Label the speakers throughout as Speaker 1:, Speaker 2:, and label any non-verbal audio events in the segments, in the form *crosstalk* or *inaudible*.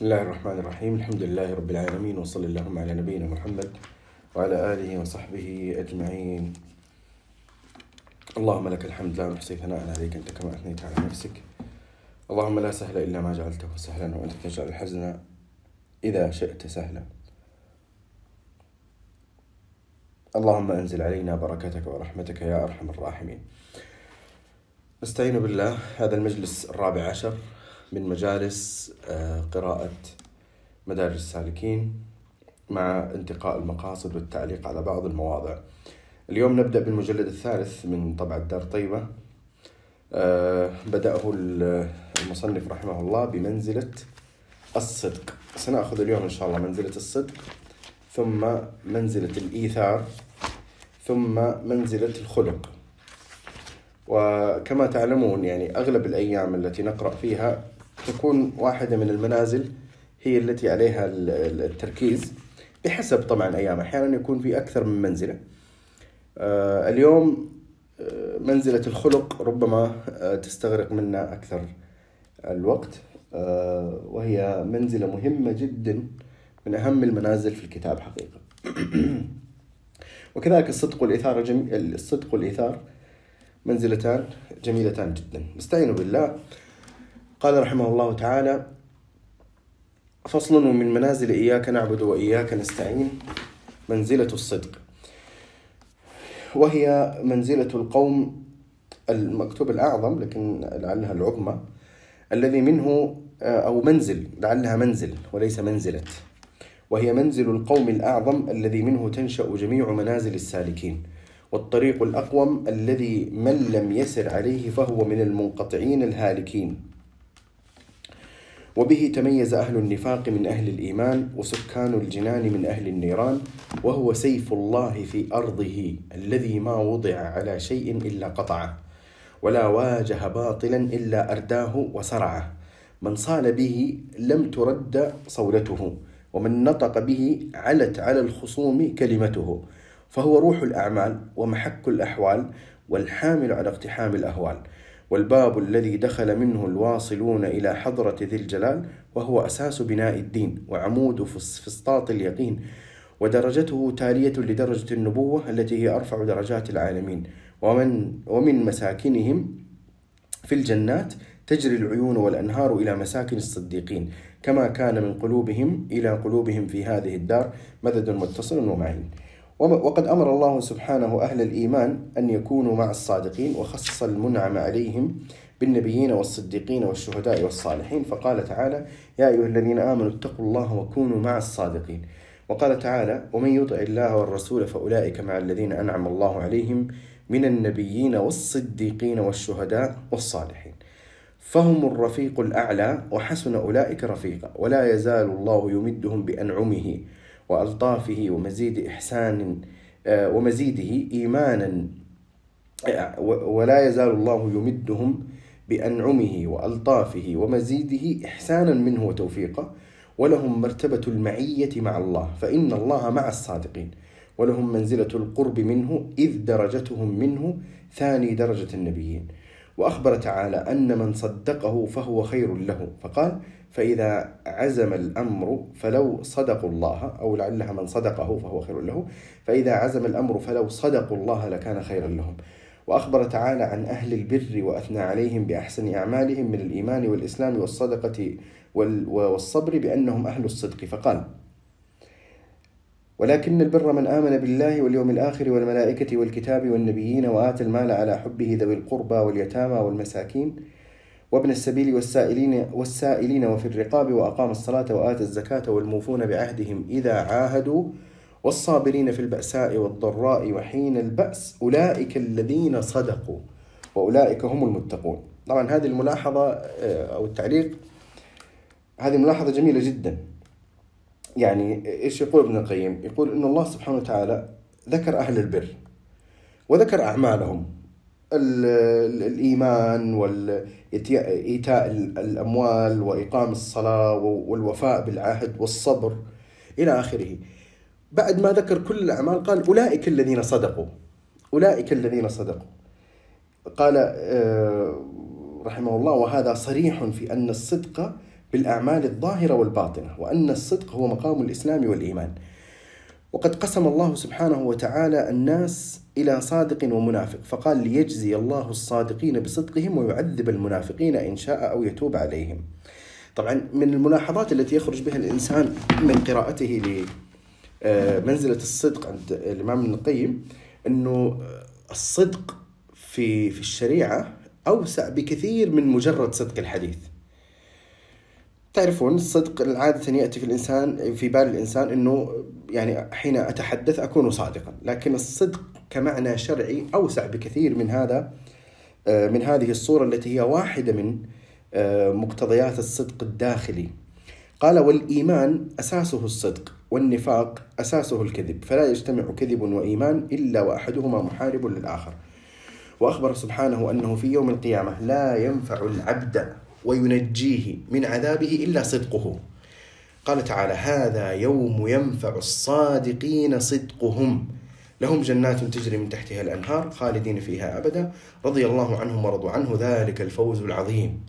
Speaker 1: بسم الله الرحمن الرحيم الحمد لله رب العالمين وصلى اللهم على نبينا محمد وعلى آله وصحبه أجمعين اللهم لك الحمد لا نحصي ثناء عليك أنت كما أثنيت على نفسك اللهم لا سهل إلا ما جعلته سهلا وأنت تجعل الحزن إذا شئت سهلا اللهم أنزل علينا بركتك ورحمتك يا أرحم الراحمين نستعين بالله هذا المجلس الرابع عشر من مجالس آه، قراءة مدارج السالكين مع انتقاء المقاصد والتعليق على بعض المواضع اليوم نبدأ بالمجلد الثالث من طبعة دار طيبة آه، بدأه المصنف رحمه الله بمنزلة الصدق سنأخذ اليوم إن شاء الله منزلة الصدق ثم منزلة الإيثار ثم منزلة الخلق وكما تعلمون يعني أغلب الأيام التي نقرأ فيها تكون واحدة من المنازل هي التي عليها التركيز بحسب طبعا أيام أحيانا يكون في أكثر من منزلة آه، اليوم آه، منزلة الخلق ربما آه، تستغرق منا أكثر الوقت وهي منزلة مهمة جدا من أهم المنازل في الكتاب حقيقة *clears throat* وكذلك الصدق والإثارة جميل الصدق والإثار منزلتان جميلتان جدا استعينوا بالله قال رحمه الله تعالى فصل من منازل إياك نعبد وإياك نستعين منزلة الصدق وهي منزلة القوم المكتوب الأعظم لكن لعلها العظمى الذي منه آه، أو منزل لعلها منزل وليس منزلة وهي منزل القوم الأعظم الذي منه تنشأ جميع منازل السالكين والطريق الأقوم الذي من لم يسر عليه فهو من المنقطعين الهالكين وبه تميز أهل النفاق من أهل الإيمان وسكان الجنان من أهل النيران وهو سيف الله في أرضه الذي ما وضع على شيء إلا قطعه ولا واجه باطلا إلا أرداه وصرعه من صال به لم ترد صولته ومن نطق به علت على الخصوم كلمته فهو روح الأعمال ومحك الأحوال والحامل على اقتحام الأهوال والباب الذي دخل منه الواصلون إلى حضرة ذي الجلال وهو أساس بناء الدين وعمود فسطاط اليقين ودرجته تالية لدرجة النبوة التي هي أرفع درجات العالمين ومن, ومن مساكنهم في الجنات تجري العيون والأنهار إلى مساكن الصديقين كما كان من قلوبهم إلى قلوبهم في هذه الدار مدد متصل ومعين وقد أمر الله سبحانه أهل الإيمان أن يكونوا مع الصادقين وخصص المنعم عليهم بالنبيين والصديقين والشهداء والصالحين فقال تعالى يا أيها الذين آمنوا اتقوا الله وكونوا مع الصادقين وقال تعالى ومن يطع الله والرسول فأولئك مع الذين أنعم الله عليهم من النبيين والصديقين والشهداء والصالحين فهم الرفيق الأعلى وحسن أولئك رفيقا ولا يزال الله يمدهم بأنعمه وألطافه ومزيد إحسان آه، ومزيده إيمانا آه، ولا يزال الله يمدهم بأنعمه وألطافه ومزيده إحسانا منه وتوفيقه ولهم مرتبة المعية مع الله فإن الله مع الصادقين ولهم منزلة القرب منه إذ درجتهم منه ثاني درجة النبيين وأخبر تعالى أن من صدقه فهو خير له فقال فإذا عزم الأمر فلو صدقوا الله أو لعلها من صدقه فهو خير له فإذا عزم الأمر فلو صدقوا الله لكان خيرا لهم وأخبر تعالى عن أهل البر وأثنى عليهم بأحسن أعمالهم من الإيمان والإسلام والصدقة والصبر بأنهم أهل الصدق فقال ولكن البر من آمن بالله واليوم الآخر والملائكة والكتاب والنبيين وآتى المال على حبه ذوي القربى واليتامى والمساكين وابن السبيل والسائلين والسائلين وفي الرقاب وأقام الصلاة وآتى الزكاة والموفون بعهدهم إذا عاهدوا والصابرين في البأساء والضراء وحين البأس أولئك الذين صدقوا وأولئك هم المتقون طبعا هذه الملاحظة آه، أو التعليق هذه ملاحظة جميلة جدا يعني إيش يقول ابن القيم يقول أن الله سبحانه وتعالى ذكر أهل البر وذكر أعمالهم الإيمان وإيتاء الأموال وإقام الصلاة والوفاء بالعهد والصبر إلى آخره بعد ما ذكر كل الأعمال قال أولئك الذين صدقوا أولئك الذين صدقوا قال آه، رحمه الله وهذا صريح في أن الصدق بالأعمال الظاهرة والباطنة وأن الصدق هو مقام الإسلام والإيمان وقد قسم الله سبحانه وتعالى الناس إلى صادق ومنافق فقال ليجزي الله الصادقين بصدقهم ويعذب المنافقين إن شاء أو يتوب عليهم طبعا من الملاحظات التي يخرج بها الإنسان من قراءته لمنزلة آه، الصدق عند الإمام ابن القيم أنه الصدق في في الشريعة أوسع بكثير من مجرد صدق الحديث تعرفون الصدق عادة يأتي في الإنسان في بال الإنسان أنه يعني حين أتحدث أكون صادقا لكن الصدق كمعنى شرعي أوسع بكثير من هذا آه، من هذه الصورة التي هي واحدة من آه، مقتضيات الصدق الداخلي قال والإيمان أساسه الصدق والنفاق أساسه الكذب فلا يجتمع كذب وإيمان إلا وأحدهما محارب للآخر وأخبر سبحانه أنه في يوم القيامة لا ينفع العبد وينجيه من عذابه إلا صدقه قال تعالى هذا يوم ينفع الصادقين صدقهم لهم جنات تجري من تحتها الأنهار خالدين فيها أبدا رضي الله عنهم ورضوا عنه ذلك الفوز العظيم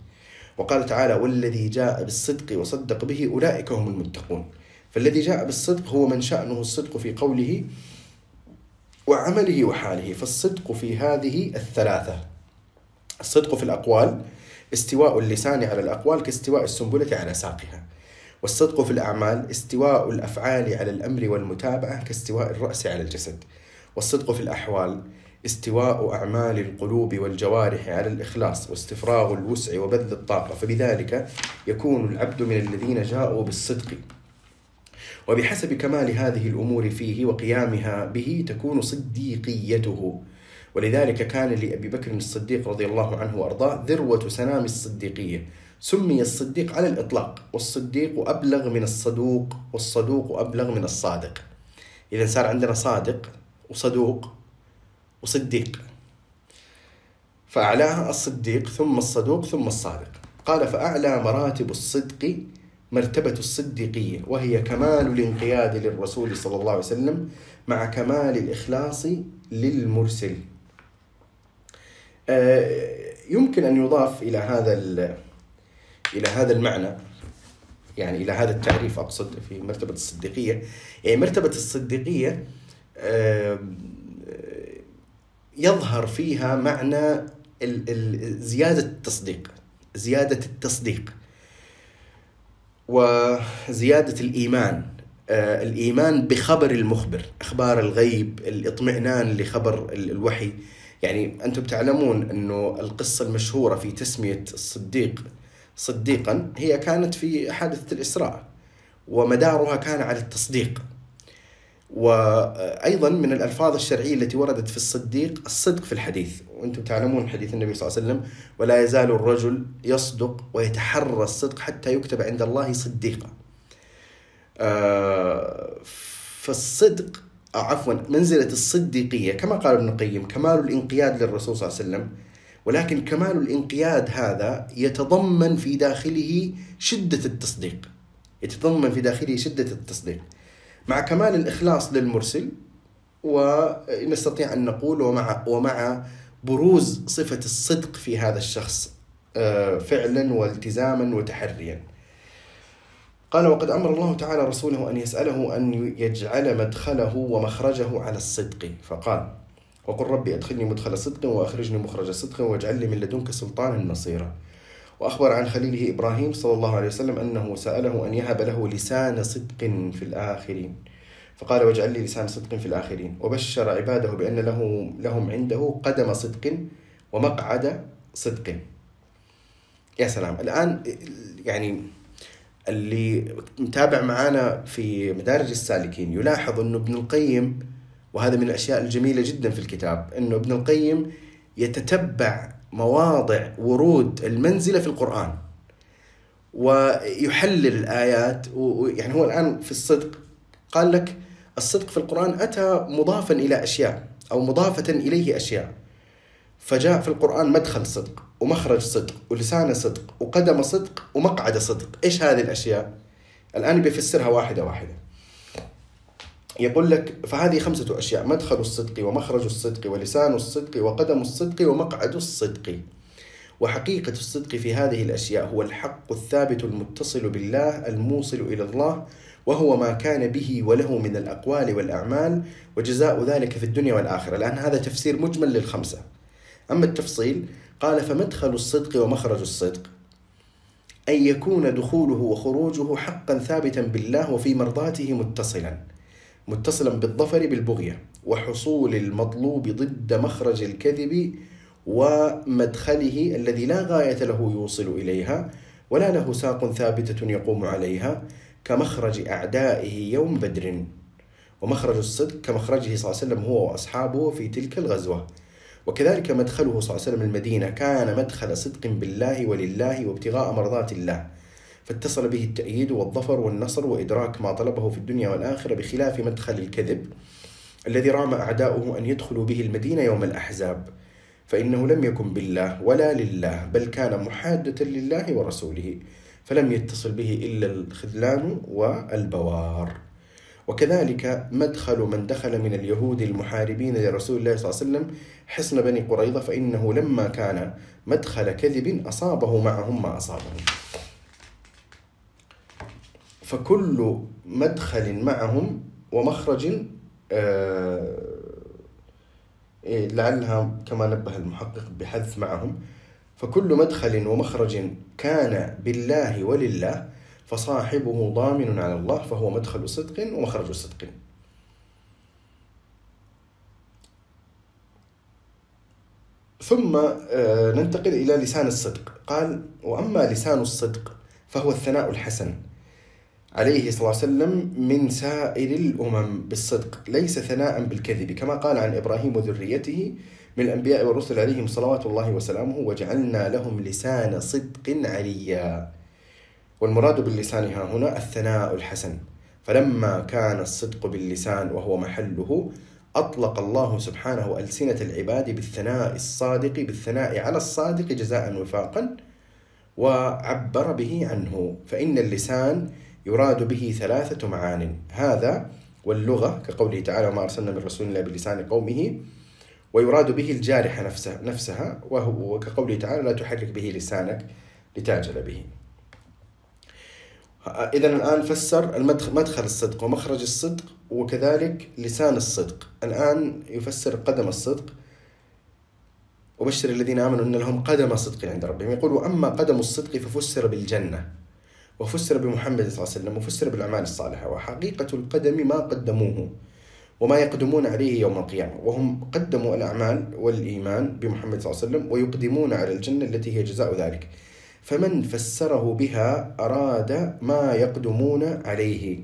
Speaker 1: وقال تعالى والذي جاء بالصدق وصدق به أولئك هم المتقون فالذي جاء بالصدق هو من شأنه الصدق في قوله وعمله وحاله فالصدق في هذه الثلاثة الصدق في الأقوال استواء اللسان على الأقوال كاستواء السنبلة على ساقها والصدق في الأعمال استواء الأفعال على الأمر والمتابعة كاستواء الرأس على الجسد والصدق في الأحوال استواء أعمال القلوب والجوارح على الإخلاص واستفراغ الوسع وبذل الطاقة فبذلك يكون العبد من الذين جاءوا بالصدق وبحسب كمال هذه الأمور فيه وقيامها به تكون صديقيته ولذلك كان لأبي بكر الصديق رضي الله عنه وأرضاه ذروة سنام الصديقية سمي الصديق على الإطلاق والصديق أبلغ من الصدوق والصدوق أبلغ من الصادق إذا صار عندنا صادق وصدوق وصديق فأعلاها الصديق ثم الصدوق ثم الصادق قال فأعلى مراتب الصدق مرتبة الصديقية وهي كمال الانقياد للرسول صلى الله عليه وسلم مع كمال الإخلاص للمرسل آه، يمكن أن يضاف إلى هذا الى هذا المعنى يعني الى هذا التعريف اقصد في مرتبه الصديقيه يعني مرتبه الصديقيه يظهر فيها معنى زياده التصديق زياده التصديق وزياده الايمان آه، الايمان بخبر المخبر اخبار الغيب الاطمئنان لخبر الوحي يعني انتم تعلمون انه القصه المشهوره في تسميه الصديق صديقا هي كانت في حادثة الإسراء ومدارها كان على التصديق وأيضا من الألفاظ الشرعية التي وردت في الصديق الصدق في الحديث وأنتم تعلمون حديث النبي صلى الله عليه وسلم ولا يزال الرجل يصدق ويتحرى الصدق حتى يكتب عند الله صديقا آه، فالصدق آه، عفوا منزلة الصديقية كما قال ابن القيم كمال الانقياد للرسول صلى الله عليه وسلم ولكن كمال الانقياد هذا يتضمن في داخله شدة التصديق يتضمن في داخله شدة التصديق مع كمال الإخلاص للمرسل ونستطيع أن نقول ومع, ومع بروز صفة الصدق في هذا الشخص آه، فعلا والتزاما وتحريا قال وقد أمر الله تعالى رسوله أن يسأله أن يجعل مدخله ومخرجه على الصدق فقال وقل ربي أدخلني مدخل صدق وأخرجني مخرج صدق واجعل لي من لدنك سلطانا نصيرا وأخبر عن خليله إبراهيم صلى الله عليه وسلم أنه سأله أن يهب له لسان صدق في الآخرين فقال واجعل لي لسان صدق في الآخرين وبشر عباده بأن له لهم عنده قدم صدق ومقعد صدق يا سلام الآن يعني اللي متابع معانا في مدارج السالكين يلاحظ أنه ابن القيم وهذا من الاشياء الجميله جدا في الكتاب انه ابن القيم يتتبع مواضع ورود المنزله في القران ويحلل الايات ويعني هو الان في الصدق قال لك الصدق في القران اتى مضافا الى اشياء او مضافه اليه اشياء فجاء في القرآن مدخل صدق ومخرج صدق ولسان صدق وقدم صدق ومقعد صدق إيش هذه الأشياء؟ الآن بيفسرها واحدة واحدة يقول لك فهذه خمسة أشياء مدخل الصدق ومخرج الصدق ولسان الصدق وقدم الصدق ومقعد الصدق وحقيقة الصدق في هذه الأشياء هو الحق الثابت المتصل بالله الموصل إلى الله وهو ما كان به وله من الأقوال والأعمال وجزاء ذلك في الدنيا والآخرة الآن هذا تفسير مجمل للخمسة أما التفصيل قال فمدخل الصدق ومخرج الصدق أن يكون دخوله وخروجه حقا ثابتا بالله وفي مرضاته متصلا متصلا بالظفر بالبغية وحصول المطلوب ضد مخرج الكذب ومدخله الذي لا غاية له يوصل إليها ولا له ساق ثابتة يقوم عليها كمخرج أعدائه يوم بدر ومخرج الصدق كمخرجه صلى الله عليه وسلم هو وأصحابه في تلك الغزوة وكذلك مدخله صلى الله عليه وسلم المدينة كان مدخل صدق بالله ولله وابتغاء مرضات الله فاتصل به التأييد والظفر والنصر وإدراك ما طلبه في الدنيا والآخرة بخلاف مدخل الكذب الذي رام أعداؤه أن يدخلوا به المدينة يوم الأحزاب فإنه لم يكن بالله ولا لله بل كان محادة لله ورسوله فلم يتصل به إلا الخذلان والبوار وكذلك مدخل من دخل من اليهود المحاربين لرسول الله صلى الله عليه وسلم حصن بني قريظة فإنه لما كان مدخل كذب أصابه معهم ما أصابه فكل مدخل معهم ومخرج آه، إيه، لعلها كما نبه المحقق بحذف معهم فكل مدخل ومخرج كان بالله ولله فصاحبه ضامن على الله فهو مدخل صدق ومخرج صدق ثم آه، ننتقل إلى لسان الصدق قال وأما لسان الصدق فهو الثناء الحسن عليه صلى الله عليه وسلم من سائر الأمم بالصدق ليس ثناء بالكذب كما قال عن إبراهيم وذريته من الأنبياء والرسل عليهم صلوات الله وسلامه وجعلنا لهم لسان صدق عليا والمراد باللسان ها هنا الثناء الحسن فلما كان الصدق باللسان وهو محله أطلق الله سبحانه ألسنة العباد بالثناء الصادق بالثناء على الصادق جزاء وفاقا وعبر به عنه فإن اللسان يراد به ثلاثة معان هذا واللغة كقوله تعالى وما أرسلنا من رسول إلا بلسان قومه ويراد به الجارحة نفسها, نفسها وهو كقوله تعالى لا تحرك به لسانك لتعجل به إذا الآن فسر مدخل الصدق ومخرج الصدق وكذلك لسان الصدق الآن يفسر قدم الصدق وبشر الذين آمنوا أن لهم قدم صدق عند ربهم يقول وأما قدم الصدق ففسر بالجنة وفسر بمحمد صلى الله عليه وسلم وفسر بالأعمال الصالحة وحقيقة القدم ما قدموه وما يقدمون عليه يوم القيامة وهم قدموا الأعمال والإيمان بمحمد صلى الله عليه وسلم ويقدمون على الجنة التي هي جزاء ذلك فمن فسره بها أراد ما يقدمون عليه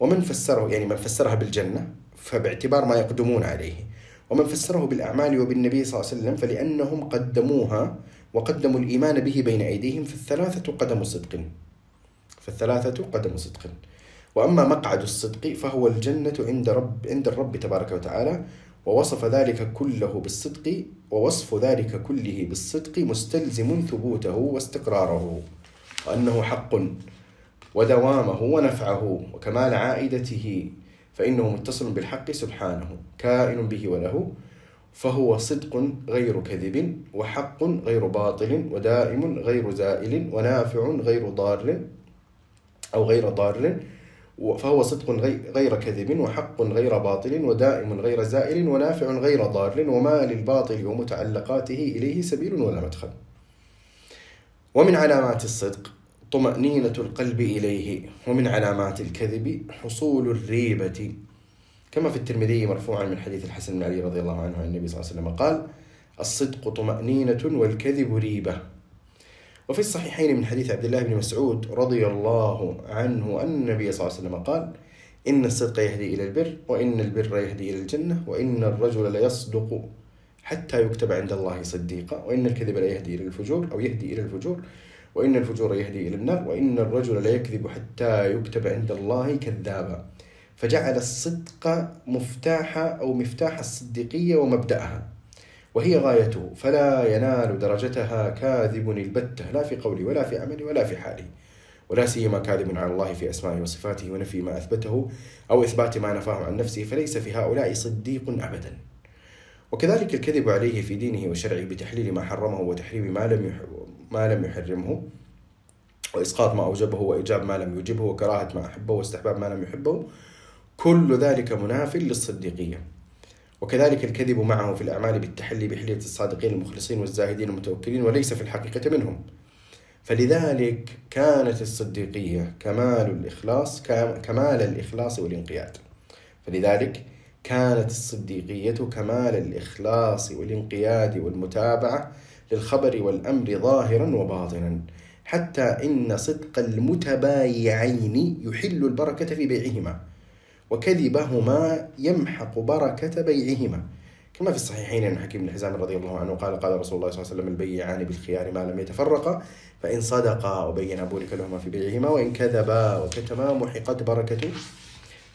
Speaker 1: ومن فسره يعني من فسرها بالجنة فباعتبار ما يقدمون عليه ومن فسره بالأعمال وبالنبي صلى الله عليه وسلم فلأنهم قدموها وقدموا الإيمان به بين أيديهم فالثلاثة قدم صدق فالثلاثة قدم صدق وأما مقعد الصدق فهو الجنة عند رب عند الرب تبارك وتعالى ووصف ذلك كله بالصدق ووصف ذلك كله بالصدق مستلزم ثبوته واستقراره وأنه حق ودوامه ونفعه وكمال عائدته فإنه متصل بالحق سبحانه كائن به وله فهو صدق غير كذب وحق غير باطل ودائم غير زائل ونافع غير ضار أو غير ضار فهو صدق غير كذب وحق غير باطل ودائم غير زائل ونافع غير ضار وما للباطل ومتعلقاته إليه سبيل ولا مدخل ومن علامات الصدق طمأنينة القلب إليه ومن علامات الكذب حصول الريبة كما في الترمذي مرفوعا من حديث الحسن بن علي رضي الله عنه عن النبي صلى الله عليه وسلم قال الصدق طمأنينة والكذب ريبة وفي الصحيحين من حديث عبد الله بن مسعود رضي الله عنه أن النبي صلى الله عليه وسلم قال إن الصدق يهدي إلى البر وإن البر يهدي إلى الجنة وإن الرجل ليصدق حتى يكتب عند الله صديقا وإن الكذب لا يهدي إلى الفجور أو يهدي إلى الفجور وإن الفجور يهدي إلى النار وإن الرجل لا يكذب حتى يكتب عند الله كذابا فجعل الصدق مفتاح أو مفتاح الصديقية ومبدأها وهي غايته فلا ينال درجتها كاذب البتة لا في قولي ولا في عملي ولا في حالي ولا سيما كاذب على الله في أسمائه وصفاته ونفي ما أثبته أو إثبات ما نفاه عن نفسه فليس في هؤلاء صديق أبدا وكذلك الكذب عليه في دينه وشرعه بتحليل ما حرمه وتحريم ما لم ما لم يحرمه وإسقاط ما أوجبه وإيجاب ما لم يوجبه وكراهة ما أحبه واستحباب ما لم يحبه كل ذلك مناف للصديقية وكذلك الكذب معه في الأعمال بالتحلي بحلية الصادقين المخلصين والزاهدين المتوكلين وليس في الحقيقة منهم فلذلك كانت الصديقية كمال الإخلاص كمال الإخلاص والانقياد فلذلك كانت الصديقية كمال الإخلاص والانقياد والمتابعة للخبر والأمر ظاهرا وباطنا حتى إن صدق المتبايعين يحل البركة في بيعهما وكذبهما يمحق بركة بيعهما كما في الصحيحين عن حكيم بن حزام رضي الله عنه قال قال رسول الله صلى الله عليه وسلم البيعان بالخيار ما لم يتفرقا فإن صدقا وبين بورك لهما في بيعهما وإن كذبا وكتما محقت بركة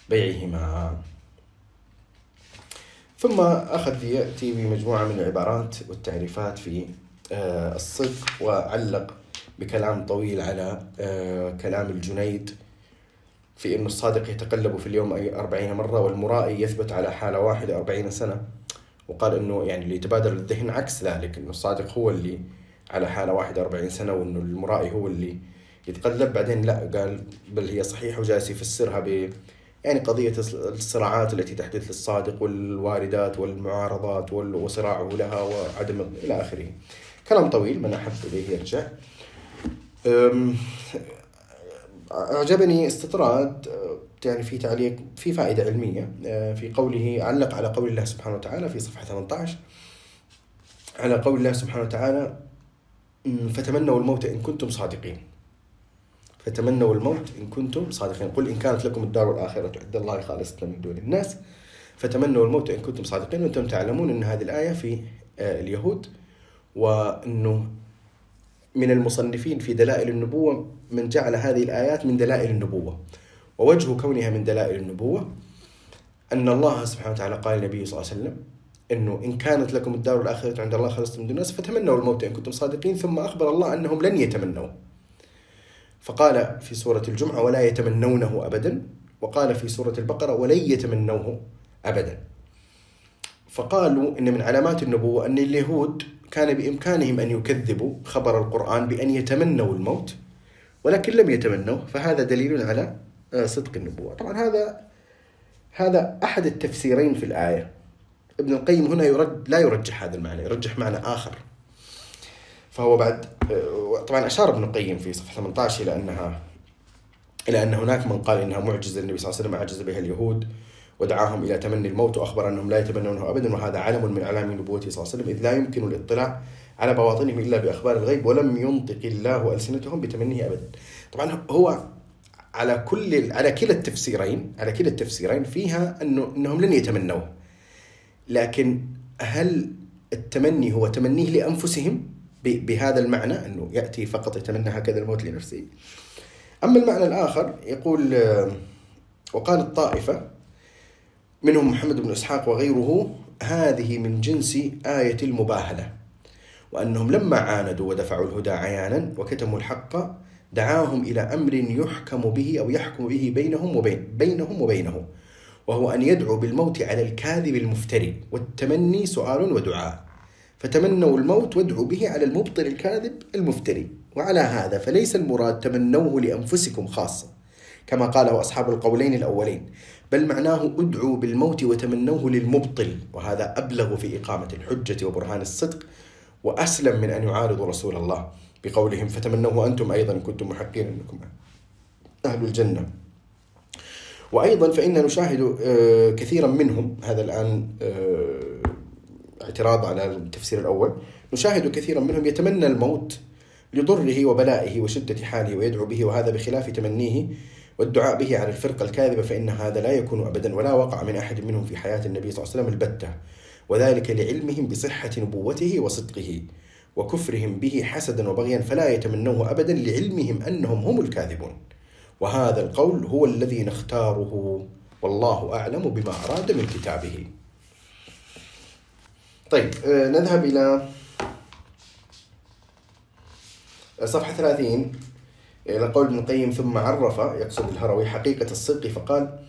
Speaker 1: بيعهما ثم أخذ يأتي بمجموعة من العبارات والتعريفات في آه، الصدق وعلق بكلام طويل على آه، كلام الجنيد في أن الصادق يتقلب في اليوم أربعين مرة والمرائي يثبت على حالة واحدة أربعين سنة وقال أنه يعني اللي يتبادر للذهن عكس ذلك أنه الصادق هو اللي على حالة واحدة أربعين سنة وأنه المرائي هو اللي يتقلب بعدين لا قال بل هي صحيحة وجالس يفسرها ب يعني قضية الصراعات التي تحدث للصادق والواردات والمعارضات وصراعه لها وعدم إلى آخره كلام طويل من أحب إليه يرجع أعجبني استطراد يعني في تعليق في فائدة علمية في قوله علق على قول الله سبحانه وتعالى في صفحة 18 على قول الله سبحانه وتعالى فتمنوا الموت إن كنتم صادقين فتمنوا الموت إن كنتم صادقين قل إن كانت لكم الدار الآخرة عند الله خالصة من دون الناس فتمنوا الموت إن كنتم صادقين وأنتم تعلمون أن هذه الآية في آه، اليهود وأنه من المصنفين في دلائل النبوة من جعل هذه الآيات من دلائل النبوة ووجه كونها من دلائل النبوة أن الله سبحانه وتعالى قال النبي صلى الله عليه وسلم أنه إن كانت لكم الدار الآخرة عند الله خلصتم من الناس فتمنوا الموت إن كنتم صادقين ثم أخبر الله أنهم لن يتمنوا فقال في سورة الجمعة ولا يتمنونه أبدا وقال في سورة البقرة ولن يتمنوه أبدا فقالوا إن من علامات النبوة أن اليهود كان بإمكانهم أن يكذبوا خبر القرآن بأن يتمنوا الموت ولكن لم يتمنوه فهذا دليل على آه، صدق النبوة طبعا هذا هذا أحد التفسيرين في الآية ابن القيم هنا يرد لا يرجح هذا المعنى يرجح معنى آخر فهو بعد آه، طبعا أشار ابن القيم في صفحة 18 إلى أنها إلى أن هناك من قال إنها معجزة النبي صلى الله عليه وسلم عجز بها اليهود ودعاهم إلى تمني الموت وأخبر أنهم لا يتمنونه أبدا وهذا علم من اعلام نبوته صلى الله عليه وسلم إذ لا يمكن الاطلاع على بواطنهم إلا بأخبار الغيب ولم ينطق الله ألسنتهم بتمنيه أبدا طبعا هو على كل على كلا التفسيرين على كلا التفسيرين فيها انه انهم لن يتمنوه لكن هل التمني هو تمنيه لانفسهم بهذا المعنى انه ياتي فقط يتمنى هكذا الموت لنفسه اما المعنى الاخر يقول آه، وقال الطائفه منهم محمد بن اسحاق وغيره هذه من جنس آية المباهلة وأنهم لما عاندوا ودفعوا الهدى عيانا وكتموا الحق دعاهم إلى أمر يحكم به أو يحكم به بينهم وبين بينهم وبينه وهو أن يدعو بالموت على الكاذب المفتري والتمني سؤال ودعاء فتمنوا الموت وادعوا به على المبطل الكاذب المفتري وعلى هذا فليس المراد تمنوه لأنفسكم خاصة كما قاله أصحاب القولين الأولين بل معناه ادعوا بالموت وتمنوه للمبطل وهذا أبلغ في إقامة الحجة وبرهان الصدق وأسلم من أن يعارضوا رسول الله بقولهم فتمنوه أنتم أيضا إن كنتم محقين أنكم أهل الجنة وأيضا فان نشاهد آه، كثيرا منهم هذا الآن آه، اعتراض على التفسير الأول نشاهد كثيرا منهم يتمنى الموت لضره وبلائه وشدة حاله ويدعو به وهذا بخلاف تمنيه والدعاء به على الفرقة الكاذبة فإن هذا لا يكون أبدا ولا وقع من أحد منهم في حياة النبي صلى الله عليه وسلم البتة وذلك لعلمهم بصحة نبوته وصدقه وكفرهم به حسدا وبغيا فلا يتمنوه أبدا لعلمهم أنهم هم الكاذبون وهذا القول هو الذي نختاره والله أعلم بما أراد من كتابه طيب آه، نذهب إلى صفحة 30 إلى قول ابن القيم ثم عرف يقصد الهروي حقيقة الصدق فقال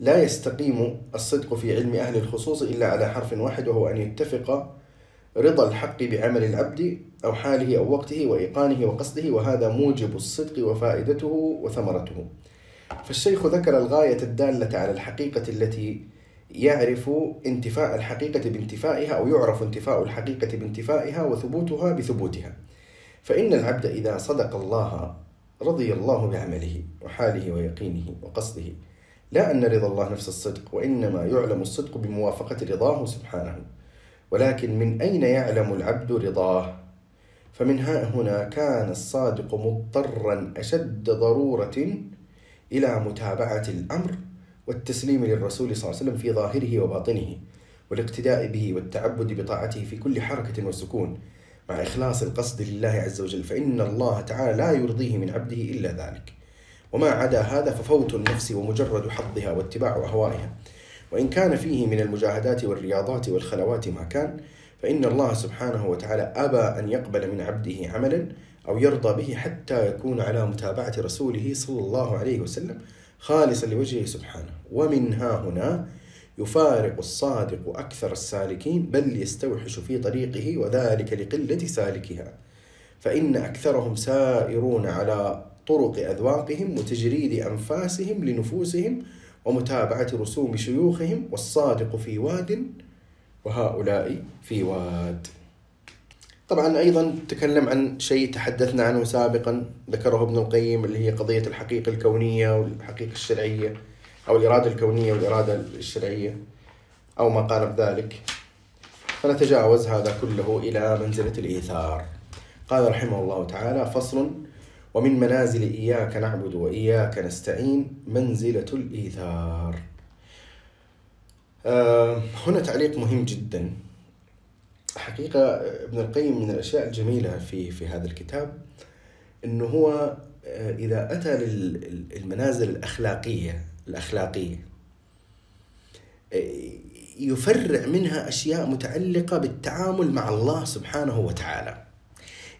Speaker 1: لا يستقيم الصدق في علم أهل الخصوص إلا على حرف واحد وهو أن يتفق رضا الحق بعمل العبد أو حاله أو وقته وإيقانه وقصده وهذا موجب الصدق وفائدته وثمرته فالشيخ ذكر الغاية الدالة على الحقيقة التي يعرف انتفاء الحقيقة بانتفائها أو يعرف انتفاء الحقيقة بانتفائها وثبوتها بثبوتها فإن العبد إذا صدق الله رضي الله بعمله وحاله ويقينه وقصده لا أن رضا الله نفس الصدق وإنما يعلم الصدق بموافقة رضاه سبحانه ولكن من أين يعلم العبد رضاه؟ فمن ها هنا كان الصادق مضطرا أشد ضرورة إلى متابعة الأمر والتسليم للرسول صلى الله عليه وسلم في ظاهره وباطنه والاقتداء به والتعبد بطاعته في كل حركة وسكون مع إخلاص القصد لله عز وجل فإن الله تعالى لا يرضيه من عبده إلا ذلك وما عدا هذا ففوت النفس ومجرد حظها واتباع أهوائها وإن كان فيه من المجاهدات والرياضات والخلوات ما كان فإن الله سبحانه وتعالى أبى أن يقبل من عبده عملا أو يرضى به حتى يكون على متابعة رسوله صلى الله عليه وسلم خالصا لوجهه سبحانه ومن ها هنا يفارق الصادق أكثر السالكين بل يستوحش في طريقه وذلك لقلة سالكها فإن أكثرهم سائرون على طرق أذواقهم وتجريد أنفاسهم لنفوسهم ومتابعة رسوم شيوخهم والصادق في واد وهؤلاء في واد طبعا أيضا تكلم عن شيء تحدثنا عنه سابقا ذكره ابن القيم اللي هي قضية الحقيقة الكونية والحقيقة الشرعية أو الإرادة الكونية والإرادة الشرعية أو ما قارب ذلك فنتجاوز هذا كله إلى منزلة الإيثار قال رحمه الله تعالى فصل ومن منازل إياك نعبد وإياك نستعين منزلة الإيثار آه، هنا تعليق مهم جدا حقيقة ابن القيم من الأشياء الجميلة في في هذا الكتاب أنه هو آه، إذا أتى للمنازل الأخلاقية الاخلاقيه يفرع منها اشياء متعلقه بالتعامل مع الله سبحانه وتعالى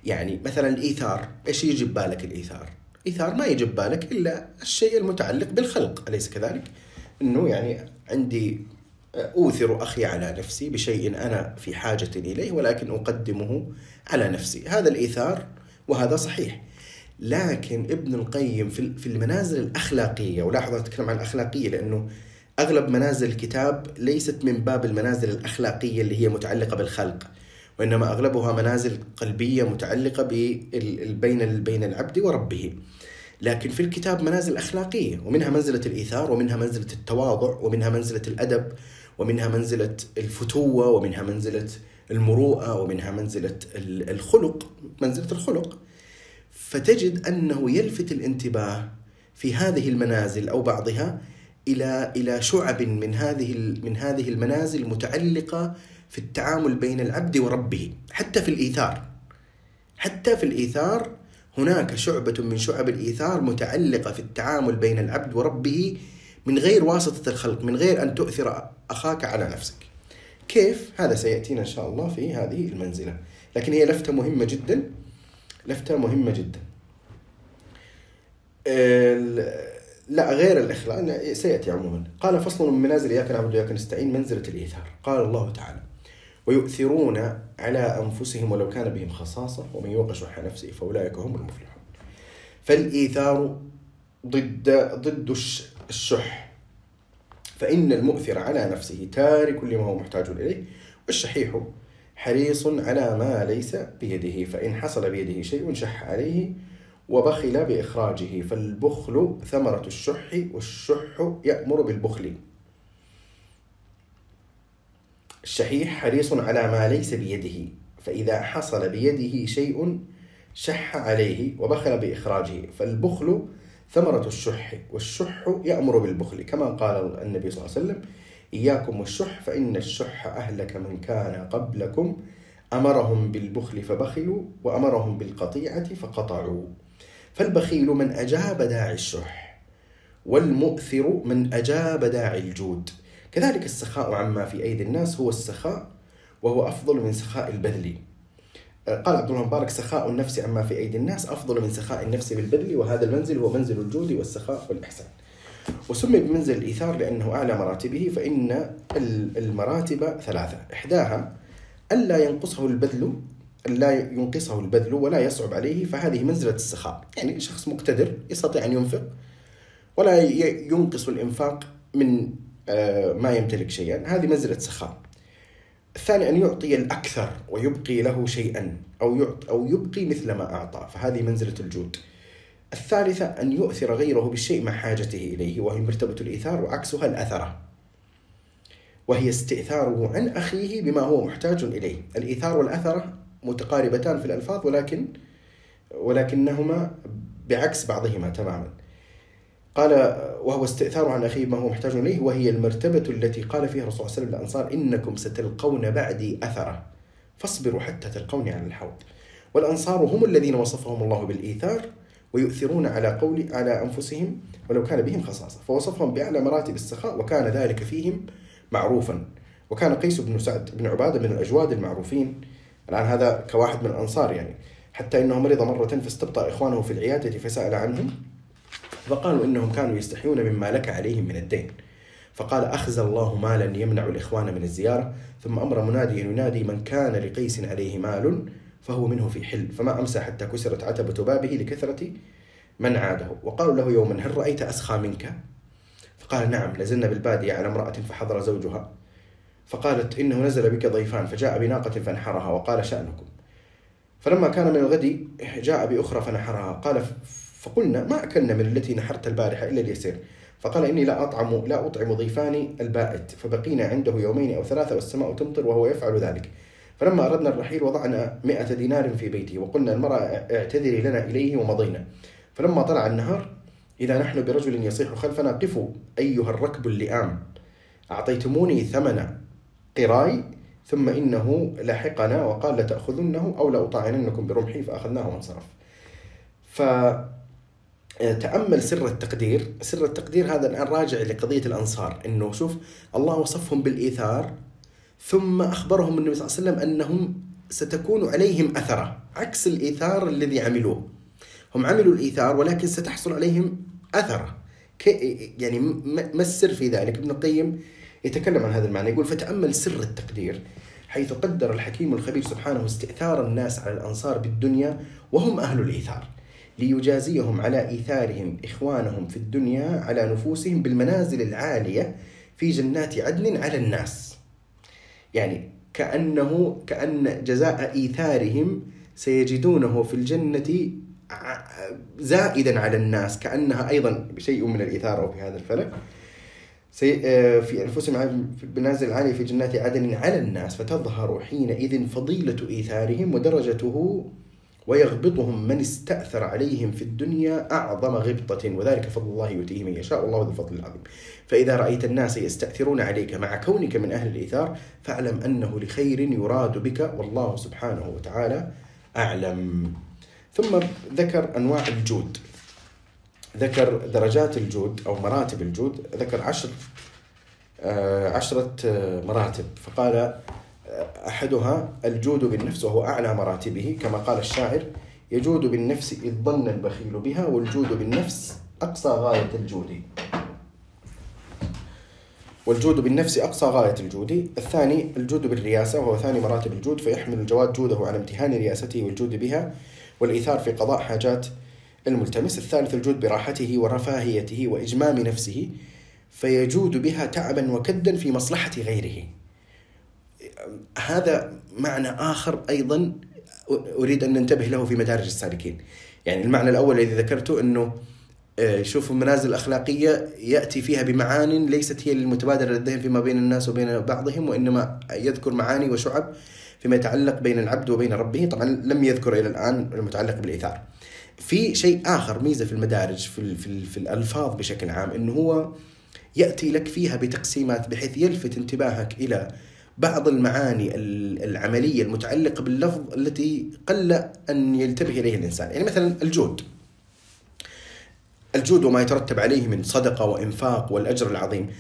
Speaker 1: يعني مثلا الايثار ايش يجي ببالك الايثار ايثار ما يجي ببالك الا الشيء المتعلق بالخلق اليس كذلك انه يعني عندي اوثر اخي على نفسي بشيء انا في حاجه اليه ولكن اقدمه على نفسي هذا الايثار وهذا صحيح لكن ابن القيم في المنازل الأخلاقية ولاحظ أنا أتكلم عن الأخلاقية لأنه أغلب منازل الكتاب ليست من باب المنازل الأخلاقية اللي هي متعلقة بالخلق وإنما أغلبها منازل قلبية متعلقة بين بين العبد وربه لكن في الكتاب منازل أخلاقية ومنها منزلة الإيثار ومنها منزلة التواضع ومنها منزلة الأدب ومنها منزلة الفتوة ومنها منزلة المروءة ومنها منزلة الخلق منزلة الخلق فتجد انه يلفت الانتباه في هذه المنازل او بعضها الى الى شعب من هذه من هذه المنازل متعلقه في التعامل بين العبد وربه حتى في الايثار حتى في الايثار هناك شعبه من شعب الايثار متعلقه في التعامل بين العبد وربه من غير واسطه الخلق من غير ان تؤثر اخاك على نفسك كيف هذا سياتينا ان شاء الله في هذه المنزله لكن هي لفته مهمه جدا لفتة مهمة جدا لا غير الاخلاء سيأتي عموما قال فصل من منازل إياك نعبد وإياك نستعين منزلة الإيثار قال الله تعالى ويؤثرون على أنفسهم ولو كان بهم خصاصة ومن يوق شح نفسه فأولئك هم المفلحون فالإيثار ضد ضد الشح فإن المؤثر على نفسه تارك لما هو محتاج إليه والشحيح حريص على ما ليس بيده فإن حصل بيده شيء شح عليه وبخل بإخراجه فالبخل ثمرة الشح والشح يأمر بالبخل الشحيح حريص على ما ليس بيده فإذا حصل بيده شيء شح عليه وبخل بإخراجه فالبخل ثمرة الشح والشح يأمر بالبخل كما قال النبي صلى الله عليه وسلم إياكم والشح فإن الشح أهلك من كان قبلكم أمرهم بالبخل فبخلوا وأمرهم بالقطيعة فقطعوا فالبخيل من أجاب داعي الشح والمؤثر من أجاب داعي الجود كذلك السخاء عما في أيدي الناس هو السخاء وهو أفضل من سخاء البذل آه، قال عبد الله مبارك سخاء النفس عما في أيدي الناس أفضل من سخاء النفس بالبذل وهذا المنزل هو منزل الجود والسخاء والإحسان وسمي بمنزل الإيثار لأنه أعلى مراتبه فإن المراتب ثلاثة إحداها ألا ينقصه البذل لا ينقصه البذل ولا يصعب عليه فهذه منزلة السخاء يعني شخص مقتدر يستطيع أن ينفق ولا ينقص الإنفاق من آه، ما يمتلك شيئا هذه منزلة سخاء الثاني أن يعطي الأكثر ويبقي له شيئا أو, أو يبقي مثل ما أعطى فهذه منزلة الجود الثالثة أن يؤثر غيره بالشيء مع حاجته إليه وهي مرتبة الإيثار وعكسها الأثرة وهي استئثاره عن أخيه بما هو محتاج إليه الإيثار والأثرة متقاربتان في الألفاظ ولكن ولكنهما بعكس بعضهما تماما قال وهو استئثار عن أخيه بما هو محتاج إليه وهي المرتبة التي قال فيها الرسول صلى الله عليه وسلم للأنصار إنكم ستلقون بعدي أثرة فاصبروا حتى تلقوني على الحوض والأنصار هم الذين وصفهم الله بالإيثار ويؤثرون على قول على أنفسهم ولو كان بهم خصاصة فوصفهم بأعلى مراتب السخاء وكان ذلك فيهم معروفا وكان قيس بن سعد بن عبادة من الأجواد المعروفين الآن هذا كواحد من الأنصار يعني حتى أنه مرض مرة فاستبطأ إخوانه في العيادة فسأل عنهم فقالوا إنهم كانوا يستحيون مما لك عليهم من الدين فقال أخزى الله مالا يمنع الإخوان من الزيارة ثم أمر منادي ينادي من كان لقيس عليه مال فهو منه في حل فما أمسى حتى كسرت عتبة بابه لكثرة من عاده وقالوا له يوما هل رأيت أسخى منك فقال نعم نزلنا بالبادية على امرأة فحضر زوجها فقالت إنه نزل بك ضيفان فجاء بناقة فانحرها وقال شأنكم فلما كان من الغد جاء بأخرى فنحرها قال فقلنا ما أكلنا من التي نحرت البارحة إلا اليسير فقال إني لا أطعم لا أطعم ضيفاني البائت فبقينا عنده يومين أو ثلاثة والسماء تمطر وهو يفعل ذلك فلما أردنا الرحيل وضعنا مئة دينار في بيته وقلنا المرأة اعتذري لنا إليه ومضينا فلما طلع النهار إذا نحن برجل يصيح خلفنا قفوا أيها الركب اللئام أعطيتموني ثمن قراي ثم إنه لحقنا وقال لتأخذنه أو لأطعننكم برمحي فأخذناه وانصرف فتأمل سر التقدير سر التقدير هذا الآن راجع لقضية الأنصار أنه شوف الله وصفهم بالإيثار ثم أخبرهم النبي صلى الله عليه وسلم أنهم ستكون عليهم أثرة عكس الإيثار الذي عملوه هم عملوا الإيثار ولكن ستحصل عليهم أثرة يعني ما السر في ذلك ابن القيم يتكلم عن هذا المعنى يقول فتأمل سر التقدير حيث قدر الحكيم الخبير سبحانه استئثار الناس على الأنصار بالدنيا وهم أهل الإيثار ليجازيهم على إيثارهم إخوانهم في الدنيا على نفوسهم بالمنازل العالية في جنات عدن على الناس يعني كأنه كأن جزاء إيثارهم سيجدونه في الجنة زائدا على الناس كأنها أيضا شيء من الإثارة في هذا الفلك آه، في أنفسهم المنازل العالية في جنات عدن على الناس فتظهر حينئذ فضيلة إيثارهم ودرجته ويغبطهم من استأثر عليهم في الدنيا أعظم غبطة وذلك فضل الله يؤتيه من يشاء والله ذو الفضل العظيم فإذا رأيت الناس يستأثرون عليك مع كونك من أهل الإيثار فاعلم أنه لخير يراد بك والله سبحانه وتعالى أعلم ثم ذكر أنواع الجود ذكر درجات الجود أو مراتب الجود ذكر عشر آه، عشرة آه، مراتب فقال أحدها الجود بالنفس وهو أعلى مراتبه كما قال الشاعر يجود بالنفس إذ ظن البخيل بها والجود بالنفس أقصى غاية الجود والجود بالنفس أقصى غاية الجود الثاني الجود بالرياسة وهو ثاني مراتب الجود فيحمل الجواد جوده على امتهان رياسته والجود بها والإيثار في قضاء حاجات الملتمس الثالث الجود براحته ورفاهيته وإجمام نفسه فيجود بها تعبا وكدا في مصلحة غيره هذا معنى آخر أيضا أريد أن ننتبه له في مدارج السالكين يعني المعنى الأول الذي ذكرته أنه آه، شوفوا المنازل الأخلاقية يأتي فيها بمعان ليست هي المتبادرة للذهن فيما بين الناس وبين بعضهم وإنما يذكر معاني وشعب فيما يتعلق بين العبد وبين ربه طبعا لم يذكر إلى الآن المتعلق بالإيثار في شيء آخر ميزة في المدارج في, في, في الألفاظ بشكل عام أنه هو يأتي لك فيها بتقسيمات بحيث يلفت انتباهك إلى بعض المعاني العملية المتعلقة باللفظ التي قل أن ينتبه إليها الإنسان يعني مثلا الجود الجود وما يترتب عليه من صدقة وإنفاق والأجر العظيم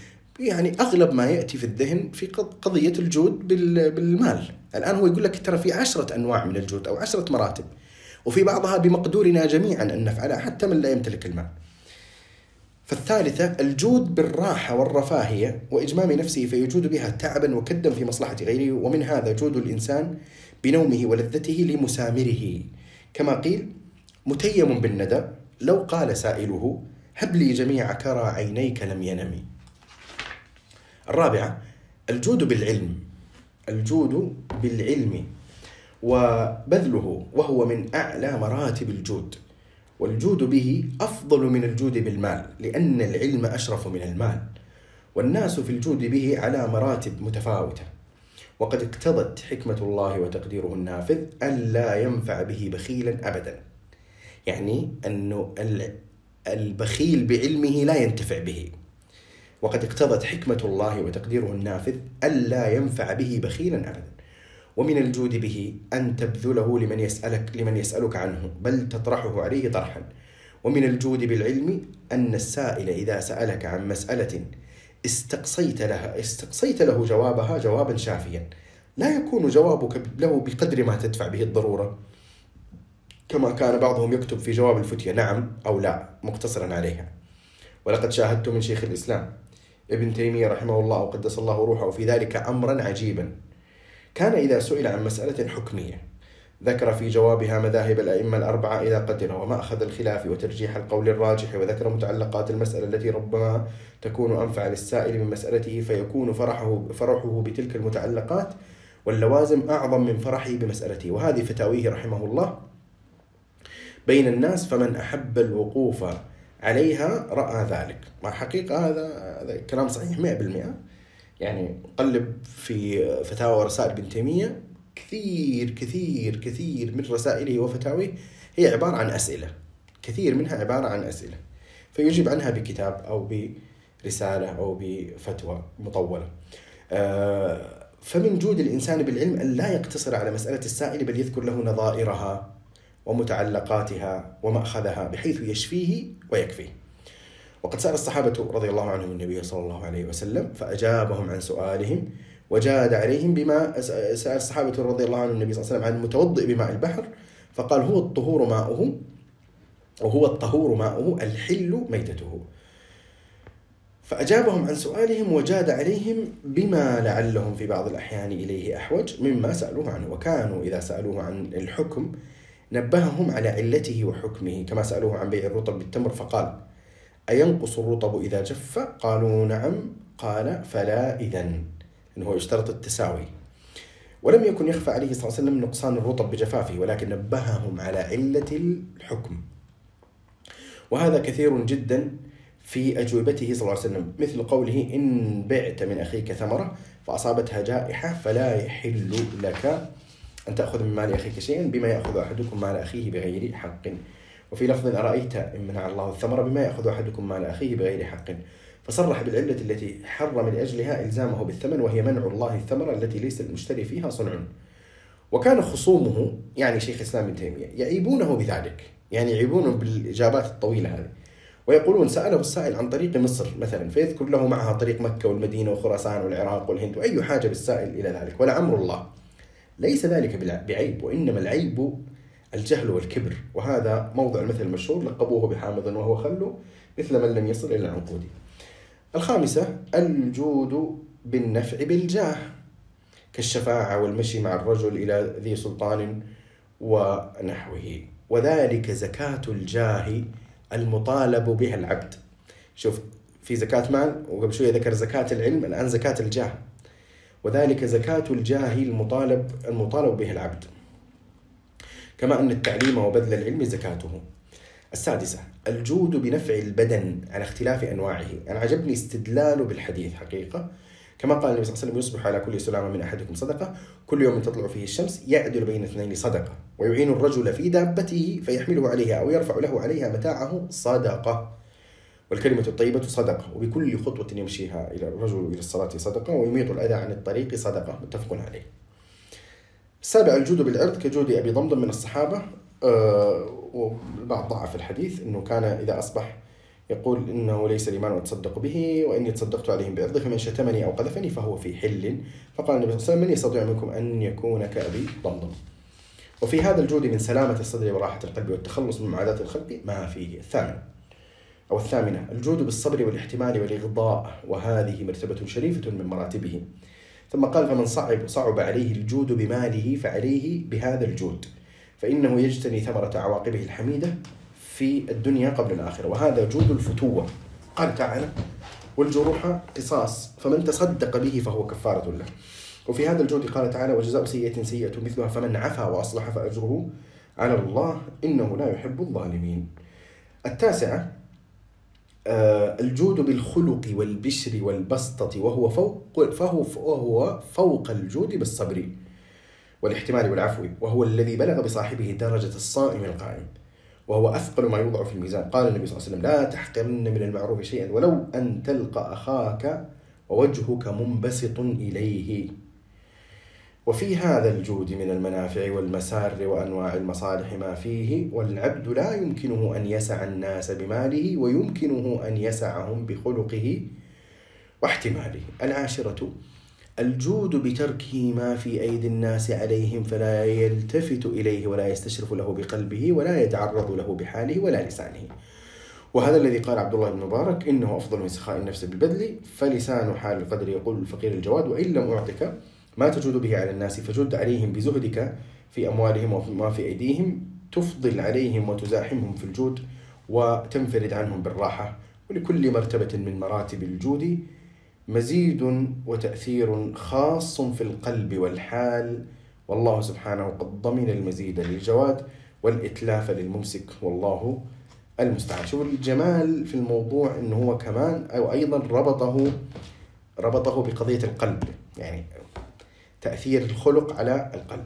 Speaker 1: يعني أغلب ما يأتي في الذهن في قضية الجود بالمال الآن هو يقول لك ترى في عشرة أنواع من الجود أو عشرة مراتب وفي بعضها بمقدورنا جميعا أن نفعلها حتى من لا يمتلك المال فالثالثة الجود بالراحة والرفاهية وإجمام نفسه فيجود بها تعبا وكدا في مصلحة غيره ومن هذا جود الإنسان بنومه ولذته لمسامره كما قيل متيم بالندى لو قال سائله هب لي جميع كرى عينيك لم ينم الرابعة الجود بالعلم الجود بالعلم وبذله وهو من أعلى مراتب الجود والجود به أفضل من الجود بالمال لأن العلم أشرف من المال والناس في الجود به على مراتب متفاوتة وقد اقتضت حكمة الله وتقديره النافذ ألا ينفع به بخيلا أبدا يعني أنه البخيل بعلمه لا ينتفع به وقد اقتضت حكمة الله وتقديره النافذ ألا ينفع به بخيلا أبدا ومن الجود به أن تبذله لمن يسألك لمن يسألك عنه بل تطرحه عليه طرحا ومن الجود بالعلم أن السائل إذا سألك عن مسألة استقصيت لها استقصيت له جوابها جوابا شافيا لا يكون جوابك له بقدر ما تدفع به الضرورة كما كان بعضهم يكتب في جواب الفتية نعم أو لا مقتصرا عليها ولقد شاهدت من شيخ الإسلام ابن تيمية رحمه الله وقدس الله روحه في ذلك أمرا عجيبا كان إذا سئل عن مسألة حكمية ذكر في جوابها مذاهب الأئمة الأربعة إذا وما ومأخذ الخلاف وترجيح القول الراجح وذكر متعلقات المسألة التي ربما تكون أنفع للسائل من مسألته فيكون فرحه, فرحه بتلك المتعلقات واللوازم أعظم من فرحه بمسألته وهذه فتاويه رحمه الله بين الناس فمن أحب الوقوف عليها رأى ذلك مع حقيقة هذا, هذا كلام صحيح 100% يعني قلب في فتاوى رسائل ابن تيميه كثير كثير كثير من رسائله وفتاويه هي عباره عن اسئله كثير منها عباره عن اسئله فيجيب عنها بكتاب او برساله او بفتوى مطوله آه، فمن جود الانسان بالعلم ان لا يقتصر على مساله السائل بل يذكر له نظائرها ومتعلقاتها وماخذها بحيث يشفيه ويكفيه وقد سأل الصحابة رضي الله عنهم النبي صلى الله عليه وسلم فأجابهم عن سؤالهم وجاد عليهم بما سأل الصحابة رضي الله عنهم النبي صلى الله عليه وسلم عن المتوضئ بماء البحر فقال هو الطهور ماؤه وهو الطهور ماؤه الحل ميتته فأجابهم عن سؤالهم وجاد عليهم بما لعلهم في بعض الأحيان إليه أحوج مما سألوه عنه وكانوا إذا سألوه عن الحكم نبههم على علته وحكمه كما سألوه عن بيع الرطب بالتمر فقال أينقص الرطب إذا جف قالوا نعم قال فلا إذا أنه يشترط التساوي ولم يكن يخفى عليه صلى الله عليه وسلم نقصان الرطب بجفافه ولكن نبههم على علة الحكم وهذا كثير جدا في أجوبته صلى الله عليه وسلم مثل قوله إن بعت من أخيك ثمرة فأصابتها جائحة فلا يحل لك أن تأخذ من مال أخيك شيئا بما يأخذ أحدكم مال أخيه بغير حق وفي لفظ أرأيت إن منع الله الثمرة بما يأخذ أحدكم مال أخيه بغير حق فصرح بالعلة التي حرم لأجلها إلزامه بالثمن وهي منع الله الثمرة التي ليس المشتري فيها صنع وكان خصومه يعني شيخ الإسلام ابن تيمية يعيبونه بذلك يعني يعيبونه بالإجابات الطويلة هذه ويقولون سأله السائل عن طريق مصر مثلا فيذكر له معها طريق مكة والمدينة وخراسان والعراق والهند وأي حاجة بالسائل إلى ذلك ولعمر الله ليس ذلك بعيب وإنما العيب الجهل والكبر وهذا موضع المثل المشهور لقبوه بحامض وهو خل مثل من لم يصل إلى العنقود الخامسة الجود بالنفع بالجاه كالشفاعة والمشي مع الرجل إلى ذي سلطان ونحوه وذلك زكاة الجاه المطالب بها العبد شوف في زكاة مال وقبل شوية ذكر زكاة العلم الآن زكاة الجاه وذلك زكاة الجاه المطالب المطالب به العبد كما أن التعليم وبذل العلم زكاته السادسة الجود بنفع البدن على اختلاف أنواعه أنا عجبني استدلاله بالحديث حقيقة كما قال النبي صلى الله عليه وسلم يصبح على كل سلامة من أحدكم صدقة كل يوم تطلع فيه الشمس يعدل بين اثنين صدقة ويعين الرجل في دابته فيحمله عليها أو يرفع له عليها متاعه صدقة والكلمة الطيبة صدقة وبكل خطوة يمشيها إلى الرجل إلى الصلاة صدقة ويميط الأذى عن الطريق صدقة متفق عليه السابع الجود بالعرض كجود أبي ضمضم من الصحابة آه، والبعض ضعف الحديث أنه كان إذا أصبح يقول إنه ليس الإيمان وتصدق به وإني تصدقت عليهم بعرضه فمن شتمني أو قذفني فهو في حل فقال النبي صلى الله عليه وسلم من يستطيع منكم أن يكون كأبي ضمضم وفي هذا الجود من سلامة الصدر وراحة القلب والتخلص من معاداة الخلق ما فيه الثامن أو الثامنة الجود بالصبر والاحتمال والإغضاء وهذه مرتبة شريفة من مراتبه ثم قال فمن صعب صعب عليه الجود بماله فعليه بهذا الجود فإنه يجتني ثمرة عواقبه الحميدة في الدنيا قبل الآخرة وهذا جود الفتوة قال تعالى والجروح قصاص فمن تصدق به فهو كفارة له وفي هذا الجود قال تعالى وجزاء سيئة سيئة مثلها فمن عفا وأصلح فأجره على الله إنه لا يحب الظالمين التاسعة آه، الجود بالخلق والبشر والبسطة وهو فوق فهو وهو فوق الجود بالصبر والاحتمال والعفو وهو الذي بلغ بصاحبه درجة الصائم القائم وهو أثقل ما يوضع في الميزان قال النبي صلى الله عليه وسلم لا تحقرن من المعروف شيئا ولو أن تلقى أخاك ووجهك منبسط إليه وفي هذا الجود من المنافع والمسار وأنواع المصالح ما فيه والعبد لا يمكنه أن يسع الناس بماله ويمكنه أن يسعهم بخلقه واحتماله العاشرة الجود بتركه ما في أيدي الناس عليهم فلا يلتفت إليه ولا يستشرف له بقلبه ولا يتعرض له بحاله ولا لسانه وهذا الذي قال عبد الله بن مبارك إنه أفضل من سخاء النفس بالبذل فلسان حال القدر يقول الفقير الجواد وإن لم أعطك ما تجود به على الناس فجد عليهم بزهدك في أموالهم وما في أيديهم تفضل عليهم وتزاحمهم في الجود وتنفرد عنهم بالراحة ولكل مرتبة من مراتب الجود مزيد وتأثير خاص في القلب والحال والله سبحانه قد ضمن المزيد للجواد والإتلاف للممسك والله المستعان شوف الجمال في الموضوع أنه هو كمان أو أيضا ربطه ربطه بقضية القلب يعني تأثير الخلق على القلب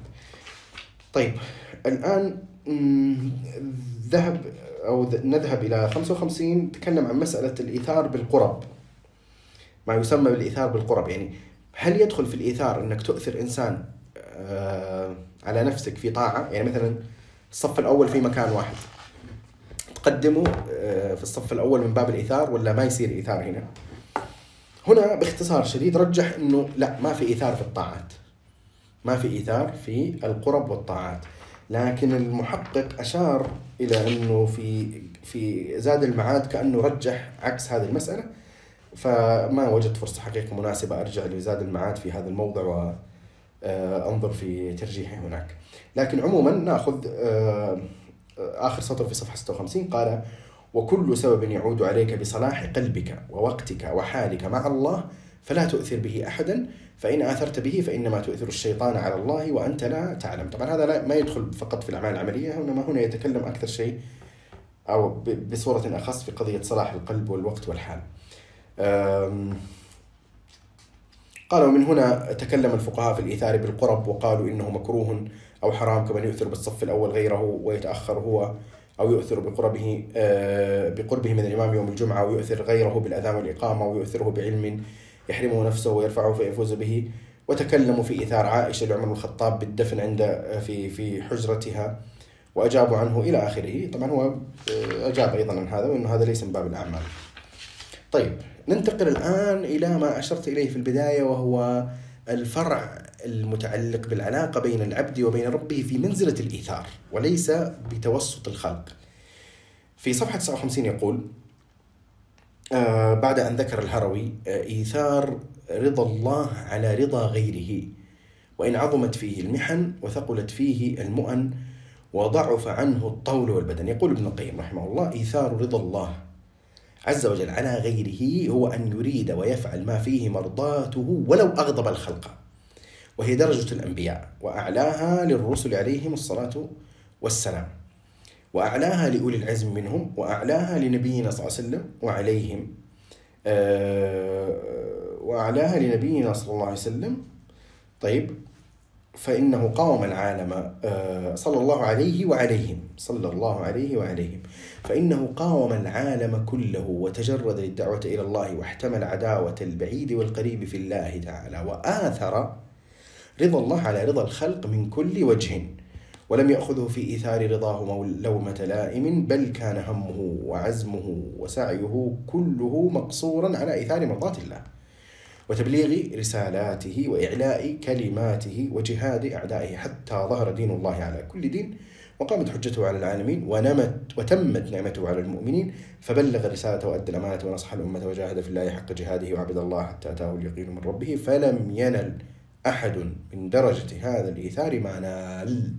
Speaker 1: طيب الآن ذهب أو نذهب إلى 55 تكلم عن مسألة الإيثار بالقرب ما يسمى بالإيثار بالقرب يعني هل يدخل في الإيثار أنك تؤثر إنسان آه، على نفسك في طاعة يعني مثلا الصف الأول في مكان واحد تقدمه آه، في الصف الأول من باب الإيثار ولا ما يصير إيثار هنا هنا باختصار شديد رجح أنه لا ما في إيثار في الطاعات ما في إيثار في القرب والطاعات لكن المحقق أشار إلى أنه في في زاد المعاد كأنه رجح عكس هذه المسألة فما وجدت فرصة حقيقة مناسبة أرجع لزاد المعاد في هذا الموضع وأنظر آه، في ترجيحي هناك لكن عموما ناخذ آه، اخر سطر في صفحه 56 قال وكل سبب يعود عليك بصلاح قلبك ووقتك وحالك مع الله فلا تؤثر به احدا فإن آثرت به فإنما تؤثر الشيطان على الله وأنت لا تعلم طبعا هذا لا ما يدخل فقط في الأعمال العملية وإنما هنا يتكلم أكثر شيء أو بصورة أخص في قضية صلاح القلب والوقت والحال قال ومن هنا تكلم الفقهاء في الإيثار بالقرب وقالوا إنه مكروه أو حرام كمن يؤثر بالصف الأول غيره ويتأخر هو أو يؤثر بقربه آه، بقربه من الإمام يوم الجمعة ويؤثر غيره بالأذان والإقامة ويؤثره بعلم يحرمه نفسه ويرفعه فيفوز به وتكلموا في إثار عائشة لعمر بن الخطاب بالدفن عند في في حجرتها وأجابوا عنه إلى آخره طبعا هو آه، أجاب أيضا عن هذا وأن هذا ليس من باب الأعمال طيب ننتقل الآن إلى ما أشرت إليه في البداية وهو الفرع المتعلق بالعلاقة بين العبد وبين ربه في منزلة الإيثار وليس بتوسط الخلق في صفحة 59 يقول آه، بعد أن ذكر الهروي آه، إيثار رضا الله على رضا غيره وإن عظمت فيه المحن وثقلت فيه المؤن وضعف عنه الطول والبدن يقول ابن القيم رحمه الله إيثار رضا الله عز وجل على غيره هو أن يريد ويفعل ما فيه مرضاته ولو أغضب الخلق وهي درجة الأنبياء وأعلاها للرسل عليهم الصلاة والسلام وأعلاها لأولي العزم منهم وأعلاها لنبينا صلى الله عليه وسلم وعليهم آه، وأعلاها لنبينا صلى الله عليه وسلم طيب فإنه قاوم العالم آه، صلى الله عليه وعليهم صلى الله عليه وعليهم فإنه قاوم العالم كله وتجرد للدعوة إلى الله واحتمل عداوة البعيد والقريب في الله تعالى وآثر رضا الله على رضا الخلق من كل وجه ولم يأخذه في إيثار رضاه لومة لائم بل كان همه وعزمه وسعيه كله مقصورا على إيثار مرضاة الله وتبليغ رسالاته وإعلاء كلماته وجهاد أعدائه حتى ظهر دين الله على كل دين وقامت حجته على العالمين ونمت وتمت نعمته على المؤمنين فبلغ رسالته وأدى الأمانة ونصح الأمة وجاهد في الله حق جهاده وعبد الله حتى أتاه اليقين من ربه فلم ينل أحد من درجة هذا الإيثار ما نال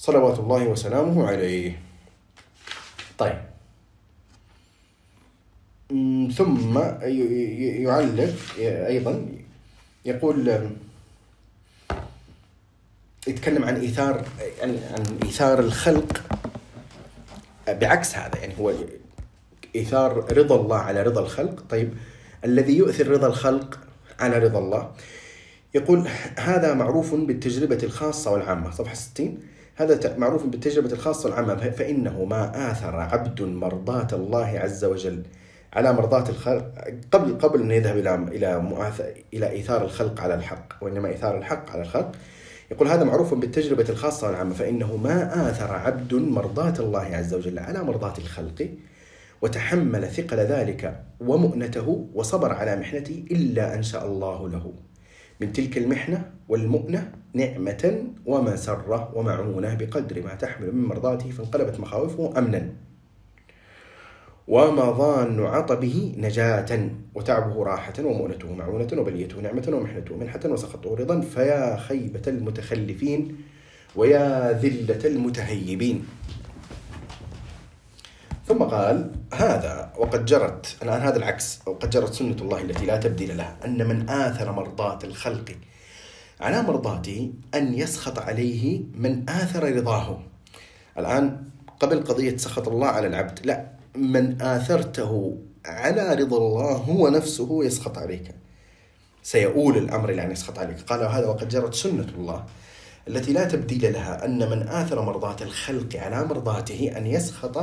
Speaker 1: صلوات الله وسلامه عليه طيب ثم يعلق أيضا يقول يتكلم عن إيثار عن, إيثار الخلق بعكس هذا يعني هو إيثار رضا الله على رضا الخلق طيب الذي يؤثر رضا الخلق على رضا الله يقول هذا معروف بالتجربة الخاصة والعامة صفحة 60 هذا معروف بالتجربة الخاصة العامة فإنه ما آثر عبد مرضاة الله عز وجل على مرضاة الخلق قبل قبل أن يذهب إلى إلى إلى إيثار الخلق على الحق وإنما إيثار الحق على الخلق يقول هذا معروف بالتجربة الخاصة العامة فإنه ما آثر عبد مرضاة الله عز وجل على مرضاة الخلق وتحمل ثقل ذلك ومؤنته وصبر على محنته إلا أنشأ الله له من تلك المحنة والمؤنة نعمة ومسرة ومعونة بقدر ما تحمل من مرضاته فانقلبت مخاوفه أمنا ومضان عطبه نجاة وتعبه راحة ومؤنته معونة وبليته نعمة ومحنته منحة وسخطه رضا فيا خيبة المتخلفين ويا ذلة المتهيبين ثم قال هذا وقد جرت الآن هذا العكس وقد جرت سنة الله التي لا تبديل لها أن من آثر مرضاة الخلق على مرضاته أن يسخط عليه من آثر رضاه الآن قبل قضية سخط الله على العبد لا من آثرته على رضا الله هو نفسه يسخط عليك سيؤول الأمر إلى أن يسخط عليك قال هذا وقد جرت سنة الله التي لا تبديل لها أن من آثر مرضاة الخلق على مرضاته أن يسخط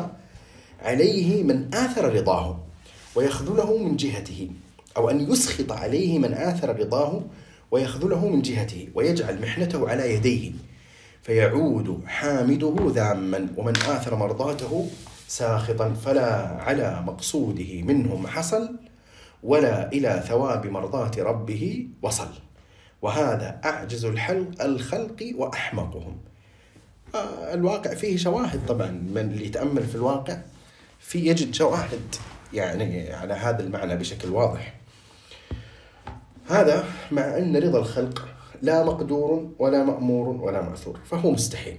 Speaker 1: عليه من آثر رضاه ويخذله من جهته أو أن يسخط عليه من آثر رضاه ويخذله من جهته ويجعل محنته على يديه فيعود حامده ذاما ومن آثر مرضاته ساخطا فلا على مقصوده منهم حصل ولا إلى ثواب مرضاة ربه وصل وهذا أعجز الحلق الخلق وأحمقهم آه، الواقع فيه شواهد طبعا من اللي يتأمل في الواقع في يجد شواهد يعني على هذا المعنى بشكل واضح هذا مع أن رضا الخلق لا مقدور ولا مأمور ولا مأثور فهو مستحيل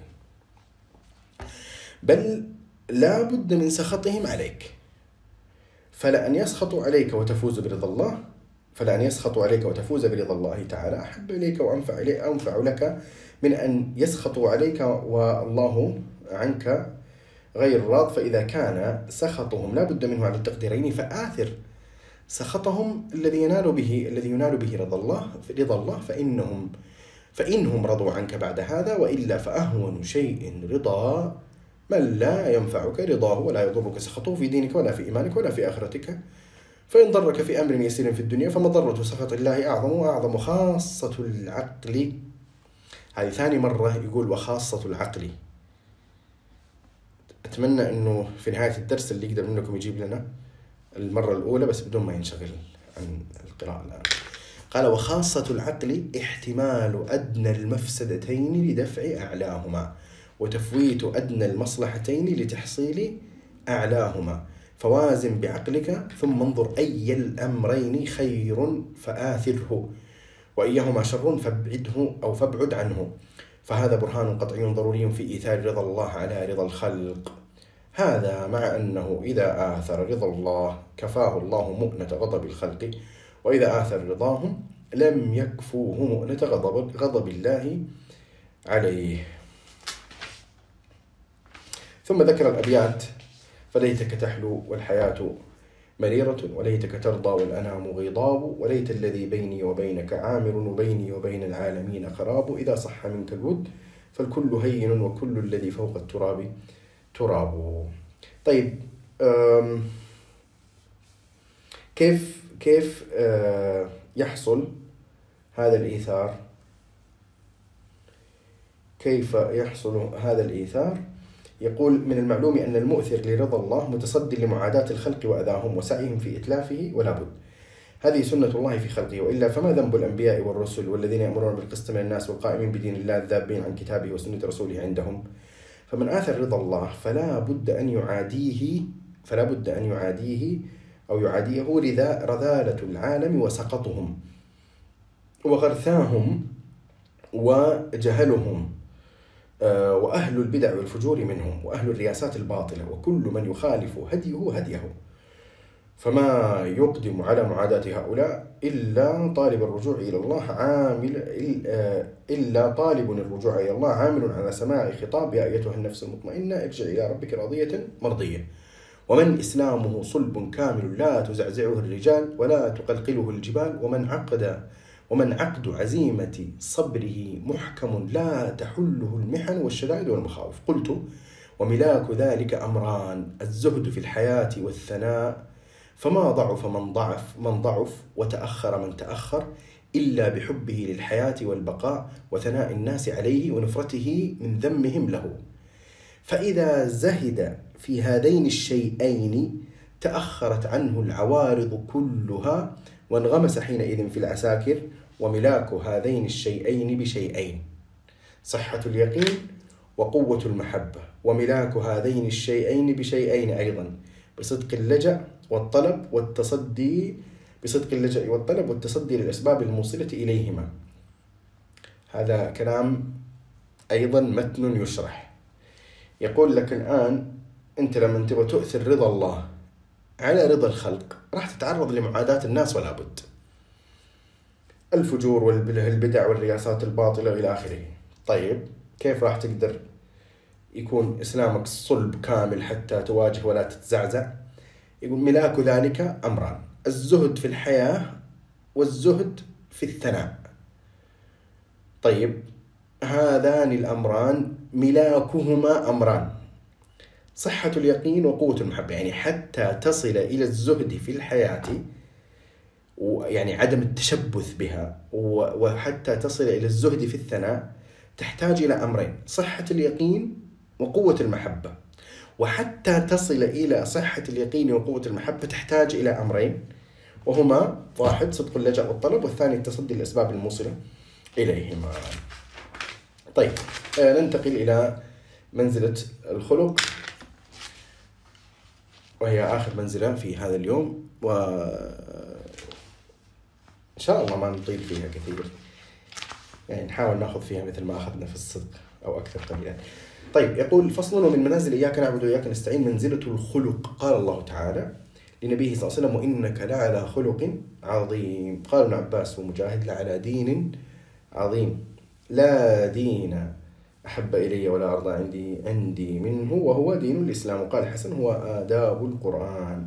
Speaker 1: بل لا بد من سخطهم عليك فلأن يسخطوا عليك وتفوز برضا الله فلأن يسخطوا عليك وتفوز برضا الله تعالى أحب إليك وأنفع إليك أنفع لك من أن يسخطوا عليك والله عنك غير الراض فإذا كان سخطهم لا بد منه على التقديرين فآثر سخطهم الذي ينال به الذي ينال به رضا الله رضا الله فإنهم فإنهم رضوا عنك بعد هذا وإلا فأهون شيء رضا من لا ينفعك رضاه ولا يضرك سخطه في دينك ولا في إيمانك ولا في آخرتك فإن ضرك في أمر يسير في الدنيا فمضرة سخط الله أعظم وأعظم خاصة العقل هذه ثاني مرة يقول وخاصة العقل اتمنى انه في نهايه الدرس اللي يقدر منكم يجيب لنا المره الاولى بس بدون ما ينشغل عن القراءه الان قال وخاصة العقل احتمال أدنى المفسدتين لدفع أعلاهما وتفويت أدنى المصلحتين لتحصيل أعلاهما فوازن بعقلك ثم انظر أي الأمرين خير فآثره وإيهما شر فابعده أو فابعد عنه فهذا برهان قطعي ضروري في إيثار رضا الله على رضا الخلق هذا مع أنه إذا آثر رضا الله كفاه الله مؤنة غضب الخلق وإذا آثر رضاهم لم يكفوه مؤنة غضب, غضب الله عليه ثم ذكر الأبيات فليتك تحلو والحياة مريرة وليتك ترضى والأنام غضاب وليت الذي بيني وبينك عامر وبيني وبين العالمين خراب إذا صح منك الود فالكل هين وكل الذي فوق التراب تراب طيب كيف كيف آه، يحصل هذا الإيثار كيف يحصل هذا الإيثار يقول من المعلوم أن المؤثر لرضا الله متصدي لمعاداة الخلق وأذاهم وسعيهم في إتلافه ولا بد هذه سنة الله في خلقه وإلا فما ذنب الأنبياء والرسل والذين يأمرون بالقسط من الناس والقائمين بدين الله الذابين عن كتابه وسنة رسوله عندهم فمن آثر رضا الله فلا بد أن يعاديه فلا بد أن يعاديه أو يعاديه رذا رذالة العالم وسقطهم وغرثاهم وجهلهم آه، وأهل البدع والفجور منهم وأهل الرياسات الباطلة وكل من يخالف هديه هديه فما يقدم على معاداة هؤلاء إلا طالب الرجوع إلى الله عامل آه، إلا طالب الرجوع إلى الله عامل على سماع خطاب يا أيتها النفس المطمئنة ارجع إلى ربك راضية مرضية ومن إسلامه صلب كامل لا تزعزعه الرجال ولا تقلقله الجبال ومن عقد ومن عقد عزيمة صبره محكم لا تحله المحن والشدائد والمخاوف قلت وملاك ذلك أمران الزهد في الحياة والثناء فما ضعف من ضعف من ضعف وتأخر من تأخر إلا بحبه للحياة والبقاء وثناء الناس عليه ونفرته من ذمهم له فإذا زهد في هذين الشيئين تأخرت عنه العوارض كلها وانغمس حينئذ في العساكر وملاك هذين الشيئين بشيئين صحة اليقين وقوة المحبة وملاك هذين الشيئين بشيئين أيضا بصدق اللجأ والطلب والتصدي بصدق اللجأ والطلب والتصدي للأسباب الموصلة إليهما هذا كلام أيضا متن يشرح يقول لك الآن أنت لما تبغى تؤثر رضا الله على رضا الخلق راح تتعرض لمعاداة الناس ولا بد الفجور والبدع والرياسات الباطلة إلى آخره طيب كيف راح تقدر يكون إسلامك صلب كامل حتى تواجه ولا تتزعزع يقول ملاك ذلك أمران الزهد في الحياة والزهد في الثناء طيب هذان الأمران ملاكهما أمران صحة اليقين وقوة المحبة يعني حتى تصل إلى الزهد في الحياة ويعني عدم التشبث بها وحتى تصل إلى الزهد في الثناء تحتاج إلى أمرين صحة اليقين وقوة المحبة وحتى تصل إلى صحة اليقين وقوة المحبة تحتاج إلى أمرين وهما واحد صدق اللجأ والطلب والثاني التصدي للأسباب الموصلة إليهما طيب آه، ننتقل إلى منزلة الخلق وهي آخر منزلة في هذا اليوم و إن شاء الله ما نطيل فيها كثير يعني نحاول ناخذ فيها مثل ما أخذنا في الصدق أو أكثر قليلا طيب يقول فصل ومن منازل إياك نعبد وإياك نستعين منزلة الخلق قال الله تعالى لنبيه صلى الله عليه وسلم وإنك لعلى خلق عظيم قال ابن عباس ومجاهد لعلى دين عظيم لا دين أحب إلي ولا أرضى عندي عندي منه وهو دين الإسلام وقال حسن هو آداب القرآن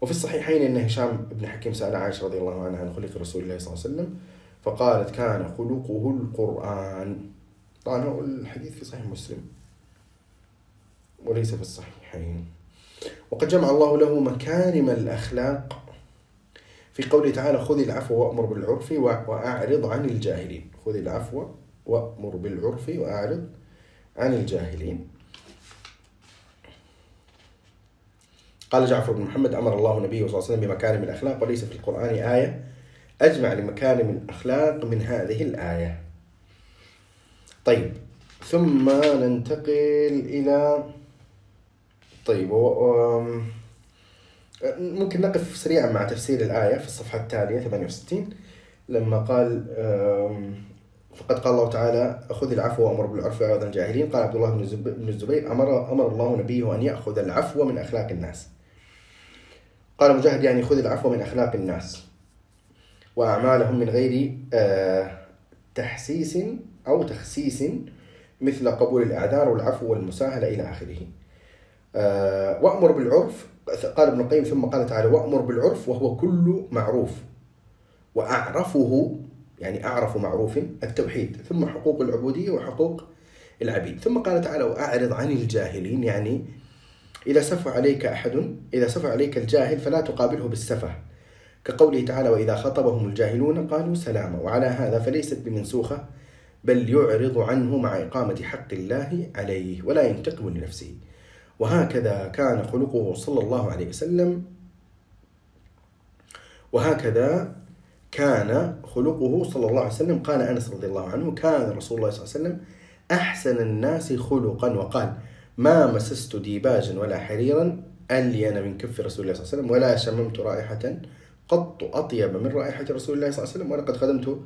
Speaker 1: وفي الصحيحين أن هشام بن حكيم سأل عائشة رضي الله عنها عن خلق رسول الله صلى الله عليه وسلم فقالت كان خلقه القرآن طبعا هو الحديث في صحيح مسلم وليس في الصحيحين وقد جمع الله له مكارم الأخلاق في قوله تعالى خذ العفو وأمر بالعرف وأعرض عن الجاهلين خذ العفو وأمر بالعرف وأعرض عن الجاهلين قال جعفر بن محمد أمر الله نبيه صلى الله عليه وسلم بمكارم الأخلاق وليس في القرآن آية أجمع لمكارم الأخلاق من هذه الآية طيب ثم ننتقل إلى طيب و... ممكن نقف سريعا مع تفسير الآية في الصفحة التالية 68 لما قال فقد قال الله تعالى خذ العفو وامر بالعرف واعرض عن الجاهلين قال عبد الله بن الزبير امر امر الله نبيه ان ياخذ العفو من اخلاق الناس قال مجاهد يعني خذ العفو من اخلاق الناس واعمالهم من غير آه، تحسيس او تخسيس مثل قبول الاعذار والعفو والمساهله الى اخره آه، وامر بالعرف قال ابن القيم ثم قال تعالى وامر بالعرف وهو كل معروف واعرفه يعني أعرف معروف التوحيد ثم حقوق العبودية وحقوق العبيد ثم قال تعالى وأعرض عن الجاهلين يعني إذا سفه عليك أحد إذا سفه عليك الجاهل فلا تقابله بالسفه كقوله تعالى وإذا خطبهم الجاهلون قالوا سلاما وعلى هذا فليست بمنسوخة بل يعرض عنه مع إقامة حق الله عليه ولا ينتقم لنفسه وهكذا كان خلقه صلى الله عليه وسلم وهكذا كان خلقه صلى الله عليه وسلم قال انس رضي الله عنه كان رسول الله صلى الله عليه وسلم احسن الناس خلقا وقال ما مسست ديباجا ولا حريرا الين من كف رسول الله صلى الله عليه وسلم ولا شممت رائحه قط اطيب من رائحه رسول الله صلى الله عليه وسلم ولقد خدمت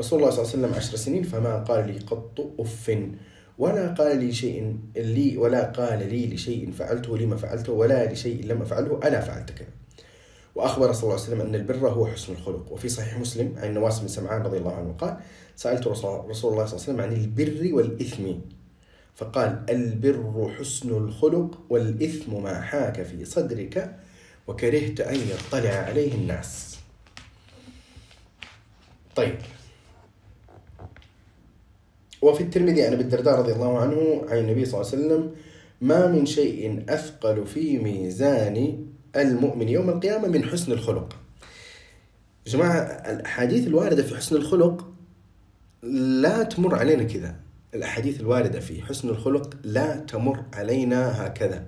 Speaker 1: رسول الله صلى الله عليه وسلم عشر سنين فما قال لي قط اف ولا قال لي شيء لي ولا قال لي لشيء فعلته لما فعلته ولا لشيء لم افعله الا فعلت كذا واخبر صلى الله عليه وسلم ان البر هو حسن الخلق وفي صحيح مسلم عن نواس بن سمعان رضي الله عنه قال سالت رسول الله صلى الله عليه وسلم عن البر والاثم فقال البر حسن الخلق والاثم ما حاك في صدرك وكرهت ان يطلع عليه الناس طيب وفي الترمذي عن ابي الدرداء رضي الله عنه عن النبي صلى الله عليه وسلم ما من شيء اثقل في ميزاني المؤمن يوم القيامة من حسن الخلق جماعة الأحاديث الواردة في حسن الخلق لا تمر علينا كذا الأحاديث الواردة في حسن الخلق لا تمر علينا هكذا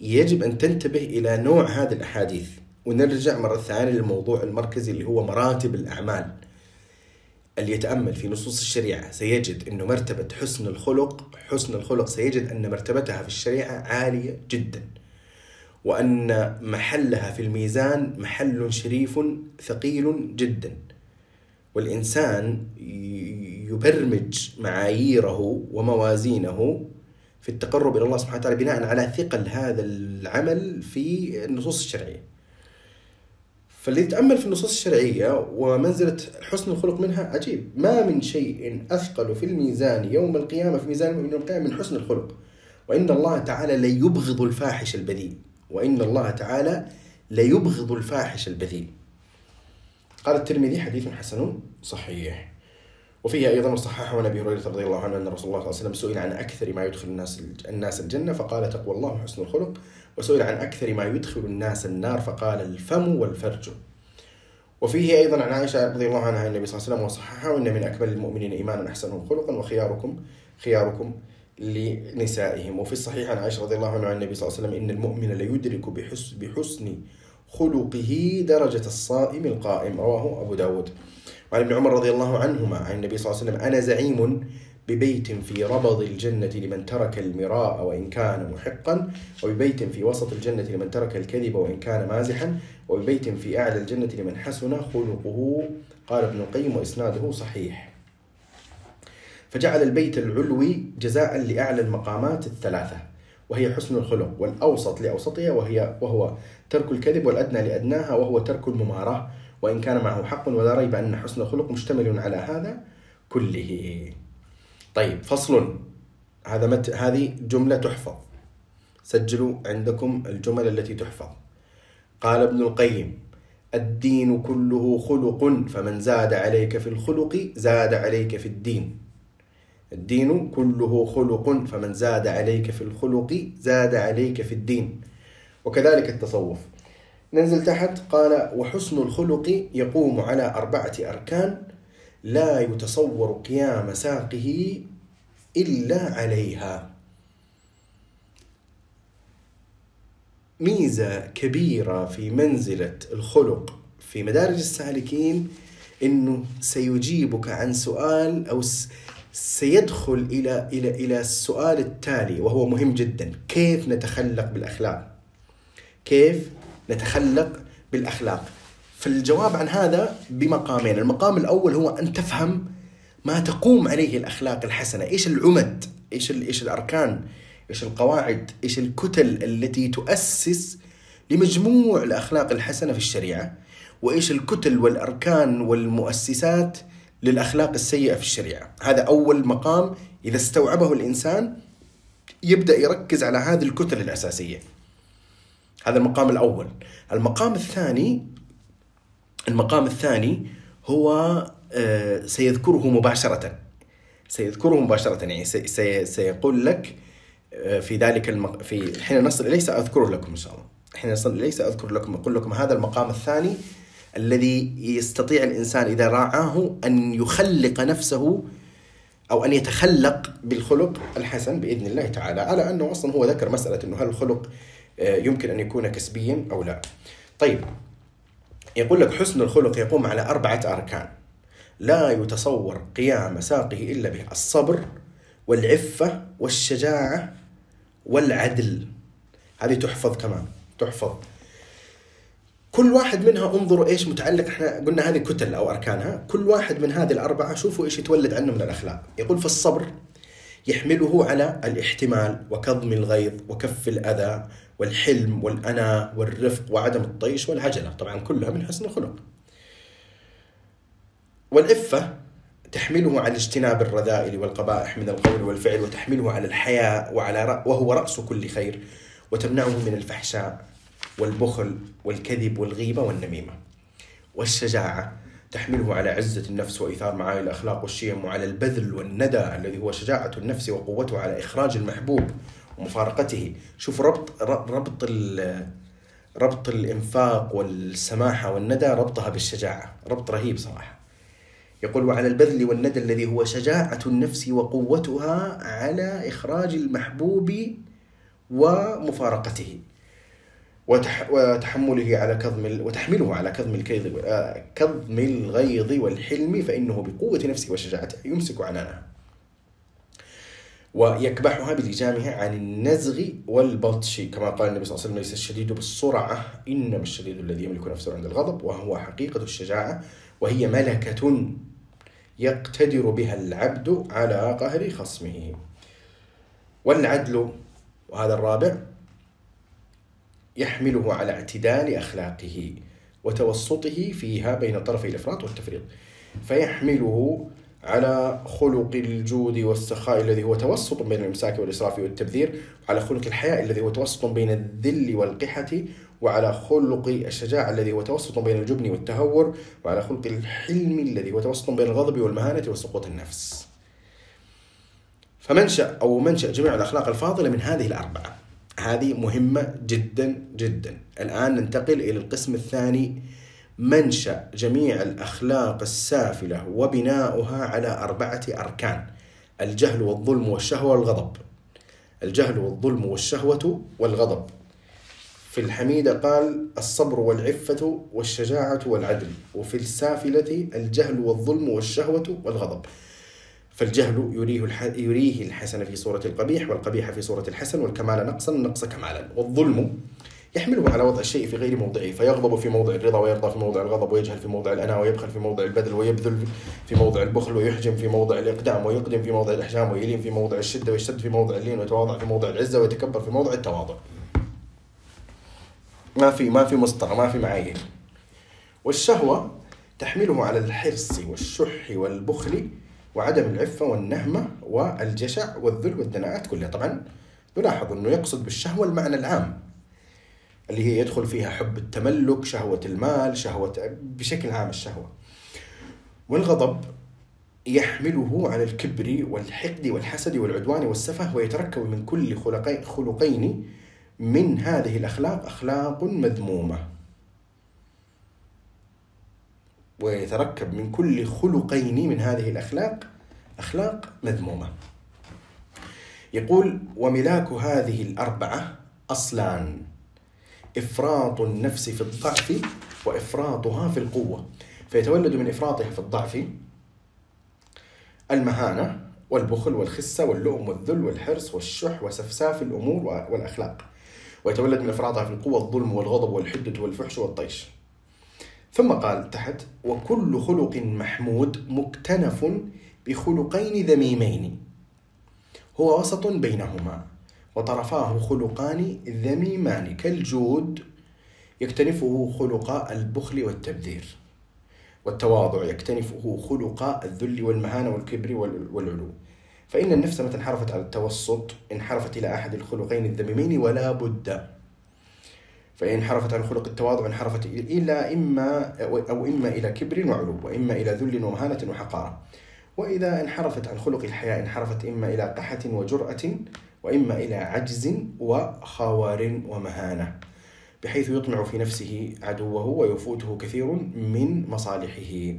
Speaker 1: يجب أن تنتبه إلى نوع هذه الأحاديث ونرجع مرة ثانية للموضوع المركزي اللي هو مراتب الأعمال اللي يتأمل في نصوص الشريعة سيجد أنه مرتبة حسن الخلق حسن الخلق سيجد أن مرتبتها في الشريعة عالية جداً وأن محلها في الميزان محل شريف ثقيل جدا والإنسان يبرمج معاييره وموازينه في التقرب إلى الله سبحانه وتعالى بناء على ثقل هذا العمل في النصوص الشرعية فاللي يتأمل في النصوص الشرعية ومنزلة حسن الخلق منها عجيب ما من شيء أثقل في الميزان يوم القيامة في ميزان يوم القيامة من حسن الخلق وإن الله تعالى ليبغض الفاحش البذيء وإن الله تعالى ليبغض الفاحش البذيء قال الترمذي حديث حسن صحيح وفيه أيضا صححه عن أبي هريرة رضي الله عنه أن رسول الله صلى الله عليه وسلم سئل عن أكثر ما يدخل الناس الناس الجنة فقال تقوى الله وحسن الخلق وسئل عن أكثر ما يدخل الناس النار فقال الفم والفرج وفيه أيضا عن عائشة رضي الله عنها النبي صلى الله عليه وسلم وصححه أن من أكمل المؤمنين إيمانا أحسنهم خلقا وخياركم خياركم لنسائهم وفي الصحيح عن عائشة رضي الله عنها عن النبي صلى الله عليه وسلم إن المؤمن ليدرك بحس بحسن خلقه درجة الصائم القائم رواه أبو داود وعن ابن عمر رضي الله عنهما عن النبي صلى الله عليه وسلم أنا زعيم ببيت في ربض الجنة لمن ترك المراء وإن كان محقا وببيت في وسط الجنة لمن ترك الكذب وإن كان مازحا وببيت في أعلى الجنة لمن حسن خلقه قال ابن القيم وإسناده صحيح فجعل البيت العلوي جزاء لأعلى المقامات الثلاثة وهي حسن الخلق والأوسط لأوسطها وهي وهو ترك الكذب والأدنى لأدناها وهو ترك المماراة وإن كان معه حق ولا ريب أن حسن الخلق مشتمل على هذا كله طيب فصل هذا مت... هذه جملة تحفظ سجلوا عندكم الجمل التي تحفظ قال ابن القيم الدين كله خلق فمن زاد عليك في الخلق زاد عليك في الدين الدين كله خلق فمن زاد عليك في الخلق زاد عليك في الدين وكذلك التصوف ننزل تحت قال وحسن الخلق يقوم على أربعة أركان لا يتصور قيام ساقه إلا عليها ميزة كبيرة في منزلة الخلق في مدارج السالكين أنه سيجيبك عن سؤال أو س... سيدخل الى الى الى السؤال التالي وهو مهم جدا كيف نتخلق بالاخلاق كيف نتخلق بالاخلاق فالجواب عن هذا بمقامين المقام الاول هو ان تفهم ما تقوم عليه الاخلاق الحسنه ايش العمد ايش ايش الاركان ايش القواعد ايش الكتل التي تؤسس لمجموع الاخلاق الحسنه في الشريعه وايش الكتل والاركان والمؤسسات للأخلاق السيئة في الشريعة هذا أول مقام إذا استوعبه الإنسان يبدأ يركز على هذه الكتل الأساسية هذا المقام الأول المقام الثاني المقام الثاني هو آه، سيذكره مباشرة سيذكره مباشرة يعني سي سيقول لك آه، في ذلك المق... في حين نصل إليه سأذكره لكم إن شاء الله حين نصل إليه سأذكر لكم أقول لكم هذا المقام الثاني الذي يستطيع الانسان اذا راعاه ان يخلق نفسه او ان يتخلق بالخلق الحسن باذن الله تعالى، على انه اصلا هو ذكر مساله انه هل الخلق آه، يمكن ان يكون كسبيا او لا. طيب يقول لك حسن الخلق يقوم على اربعه اركان. لا يتصور قيام ساقه الا به الصبر والعفه والشجاعه والعدل. هذه تحفظ كمان، تحفظ. كل واحد منها انظروا ايش متعلق احنا قلنا هذه كتل او اركانها كل واحد من هذه الاربعه شوفوا ايش يتولد عنه من الاخلاق يقول فالصبر يحمله على الاحتمال وكظم الغيظ وكف الاذى والحلم والأنا والرفق وعدم الطيش والعجلة طبعا كلها من حسن الخلق والعفه تحمله على اجتناب الرذائل والقبائح من القول والفعل وتحمله على الحياء وعلى وهو رأس كل خير وتمنعه من الفحشاء والبخل والكذب والغيبة والنميمة والشجاعة تحمله على عزة النفس وإيثار معالي الأخلاق والشيم وعلى البذل والندى الذي هو شجاعة النفس وقوته على إخراج المحبوب ومفارقته شوف ربط ربط ربط الإنفاق والسماحة والندى ربطها بالشجاعة ربط رهيب صراحة يقول وعلى البذل والندى الذي هو شجاعة النفس وقوتها على إخراج المحبوب ومفارقته وتحمله على كظم وتحمله على كظم الكيض آه، كظم الغيظ والحلم فإنه بقوة نفسه وشجاعته يمسك عنانها ويكبحها بلجامها عن النزغ والبطش كما قال النبي صلى الله عليه وسلم ليس الشديد بالسرعة إنما الشديد الذي يملك نفسه عند الغضب وهو حقيقة الشجاعة وهي ملكة يقتدر بها العبد على قهر خصمه والعدل وهذا الرابع يحمله على اعتدال أخلاقه وتوسطه فيها بين طرفي الإفراط والتفريط فيحمله على خلق الجود والسخاء الذي هو توسط بين الإمساك والإسراف والتبذير وعلى خلق الحياء الذي هو توسط بين الذل والقحة وعلى خلق الشجاعة الذي هو توسط بين الجبن والتهور وعلى خلق الحلم الذي هو توسط بين الغضب والمهانة وسقوط النفس فمنشأ أو منشأ جميع الأخلاق الفاضلة من هذه الأربعة هذه مهمة جدا جدا الآن ننتقل إلى القسم الثاني منشأ جميع الأخلاق السافلة وبناؤها على أربعة أركان الجهل والظلم والشهوة والغضب الجهل والظلم والشهوة والغضب في الحميدة قال الصبر والعفة والشجاعة والعدل وفي السافلة الجهل والظلم والشهوة والغضب فالجهل يريه يريه الحسن في صورة القبيح والقبيح في صورة الحسن والكمال نقصا النقص كمالا والظلم يحمله على وضع الشيء في غير موضعه فيغضب في موضع الرضا ويرضى في موضع الغضب ويجهل في موضع الأنا ويبخل في موضع البذل ويبذل في موضع البخل ويحجم في موضع الإقدام ويقدم في موضع الإحجام ويلين في موضع الشدة ويشتد في موضع اللين ويتواضع في موضع العزة ويتكبر في موضع التواضع ما في ما في مسطرة ما في معايير والشهوة تحمله على الحرص والشح والبخل وعدم العفة والنهمة والجشع والذل والدناءات كلها طبعا نلاحظ أنه يقصد بالشهوة المعنى العام اللي هي يدخل فيها حب التملك شهوة المال شهوة بشكل عام الشهوة والغضب يحمله على الكبر والحقد والحسد والعدوان والسفه ويتركب من كل خلقين من هذه الأخلاق أخلاق مذمومة ويتركب من كل خلقين من هذه الأخلاق أخلاق مذمومة يقول وملاك هذه الأربعة أصلان إفراط النفس في الضعف وإفراطها في القوة فيتولد من إفراطها في الضعف المهانة والبخل والخسة واللؤم والذل والحرص والشح وسفساف الأمور والأخلاق ويتولد من إفراطها في القوة الظلم والغضب والحدة والفحش والطيش ثم قال تحت وكل خلق محمود مكتنف بخلقين ذميمين هو وسط بينهما وطرفاه خلقان ذميمان كالجود يكتنفه خلق البخل والتبذير والتواضع يكتنفه خلق الذل والمهانة والكبر والعلو فإن النفس متى انحرفت على التوسط انحرفت إلى أحد الخلقين الذميمين ولا بد فإن انحرفت عن خلق التواضع انحرفت إلى إما أو إما إلى كبر وعلو وإما إلى ذل ومهانة وحقارة وإذا انحرفت عن خلق الحياء انحرفت إما إلى قحة وجرأة وإما إلى عجز وخوار ومهانة بحيث يطمع في نفسه عدوه ويفوته كثير من مصالحه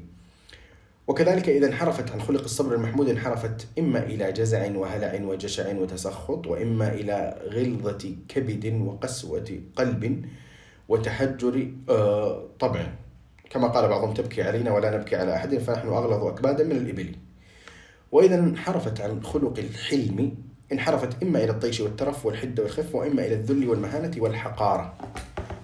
Speaker 1: وكذلك إذا انحرفت عن خلق الصبر المحمود انحرفت إما إلى جزع وهلع وجشع وتسخط وإما إلى غلظة كبد وقسوة قلب وتحجر آه، طبع كما قال بعضهم تبكي علينا ولا نبكي على أحد فنحن أغلظ أكبادا من الإبل وإذا انحرفت عن خلق الحلم انحرفت إما إلى الطيش والترف والحدة والخف وإما إلى الذل والمهانة والحقارة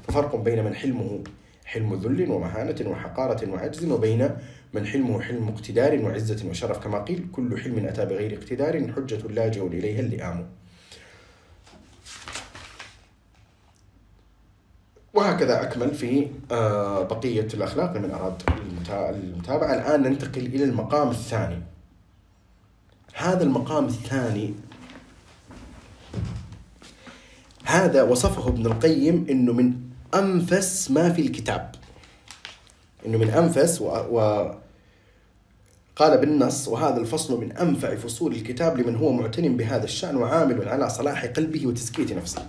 Speaker 1: ففرق بين من حلمه حلم ذل ومهانة وحقارة وعجز وبين من حلمه حلم اقتدار وعزة وشرف كما قيل كل حلم أتى بغير اقتدار حجة لاجئ إليها اللئام وهكذا أكمل في آه، بقية الأخلاق لمن أراد المتابعة الآن ننتقل إلى المقام الثاني هذا المقام الثاني هذا وصفه ابن القيم انه من انفس ما في الكتاب انه من انفس و, و قال بالنص وهذا الفصل من أنفع فصول الكتاب لمن هو معتن بهذا الشأن وعامل على صلاح قلبه وتزكية نفسه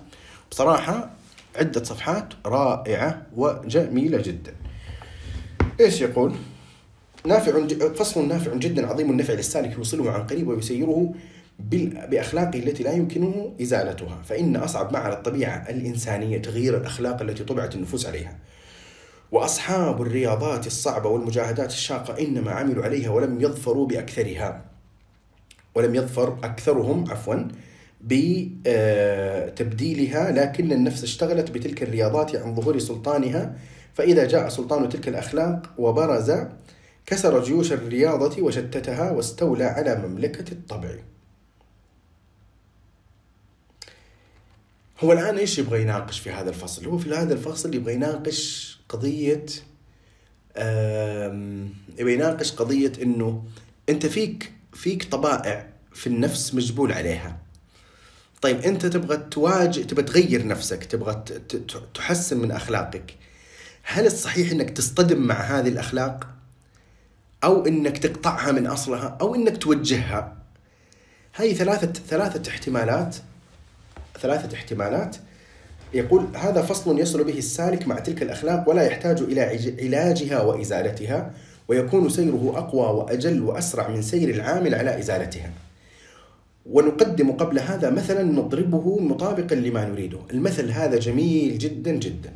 Speaker 1: بصراحة عدة صفحات رائعة وجميلة جدا إيش يقول؟ نافع فصل نافع جدا عظيم النفع للسالك يوصله عن قريب ويسيره بأخلاقه التي لا يمكنه إزالتها فإن أصعب ما على الطبيعة الإنسانية تغيير الأخلاق التي طبعت النفوس عليها واصحاب الرياضات الصعبه والمجاهدات الشاقه انما عملوا عليها ولم يظفروا باكثرها ولم يظفر اكثرهم عفوا بتبديلها آه، لكن النفس اشتغلت بتلك الرياضات عن ظهور سلطانها فاذا جاء سلطان تلك الاخلاق وبرز كسر جيوش الرياضه وشتتها واستولى على مملكه الطبع هو الآن إيش يبغى يناقش في هذا الفصل هو في هذا الفصل يبغى يناقش قضية يبغى يناقش قضية إنه أنت فيك فيك طبائع في النفس مجبول عليها طيب أنت تبغى تواجه تبغى تغير نفسك تبغى تحسن من أخلاقك هل الصحيح أنك تصطدم مع هذه الأخلاق أو أنك تقطعها من أصلها أو أنك توجهها هذه ثلاثة ثلاثة احتمالات ثلاثة احتمالات يقول هذا فصل يصل به السالك مع تلك الأخلاق ولا يحتاج إلى علاجها وإزالتها ويكون سيره أقوى وأجل وأسرع من سير العامل على إزالتها ونقدم قبل هذا مثلا نضربه مطابقا لما نريده المثل هذا جميل جدا جدا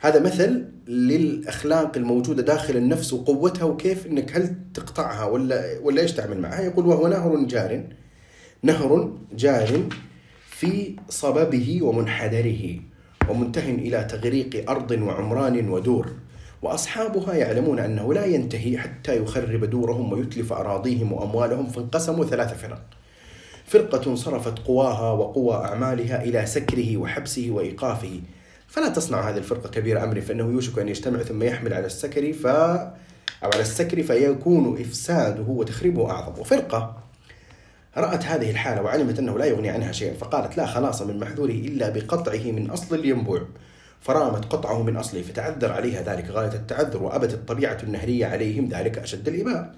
Speaker 1: هذا مثل للاخلاق الموجوده داخل النفس وقوتها وكيف انك هل تقطعها ولا ولا ايش تعمل معها يقول وهو نهر جار نهر جار في صببه ومنحدره ومنتهٍ إلى تغريق أرض وعمران ودور وأصحابها يعلمون أنه لا ينتهي حتى يخرب دورهم ويتلف أراضيهم وأموالهم فانقسموا ثلاث فرق فرقة صرفت قواها وقوى أعمالها إلى سكره وحبسه وإيقافه فلا تصنع هذه الفرقة كبير أمر فإنه يوشك أن يجتمع ثم يحمل على السكر ف أو على السكر فيكون إفساده وتخريبه أعظم وفرقة رأت هذه الحالة وعلمت أنه لا يغني عنها شيئا فقالت لا خلاص من محذوره إلا بقطعه من أصل الينبوع فرامت قطعه من أصله فتعذر عليها ذلك غاية التعذر وأبت الطبيعة النهرية عليهم ذلك أشد الإباء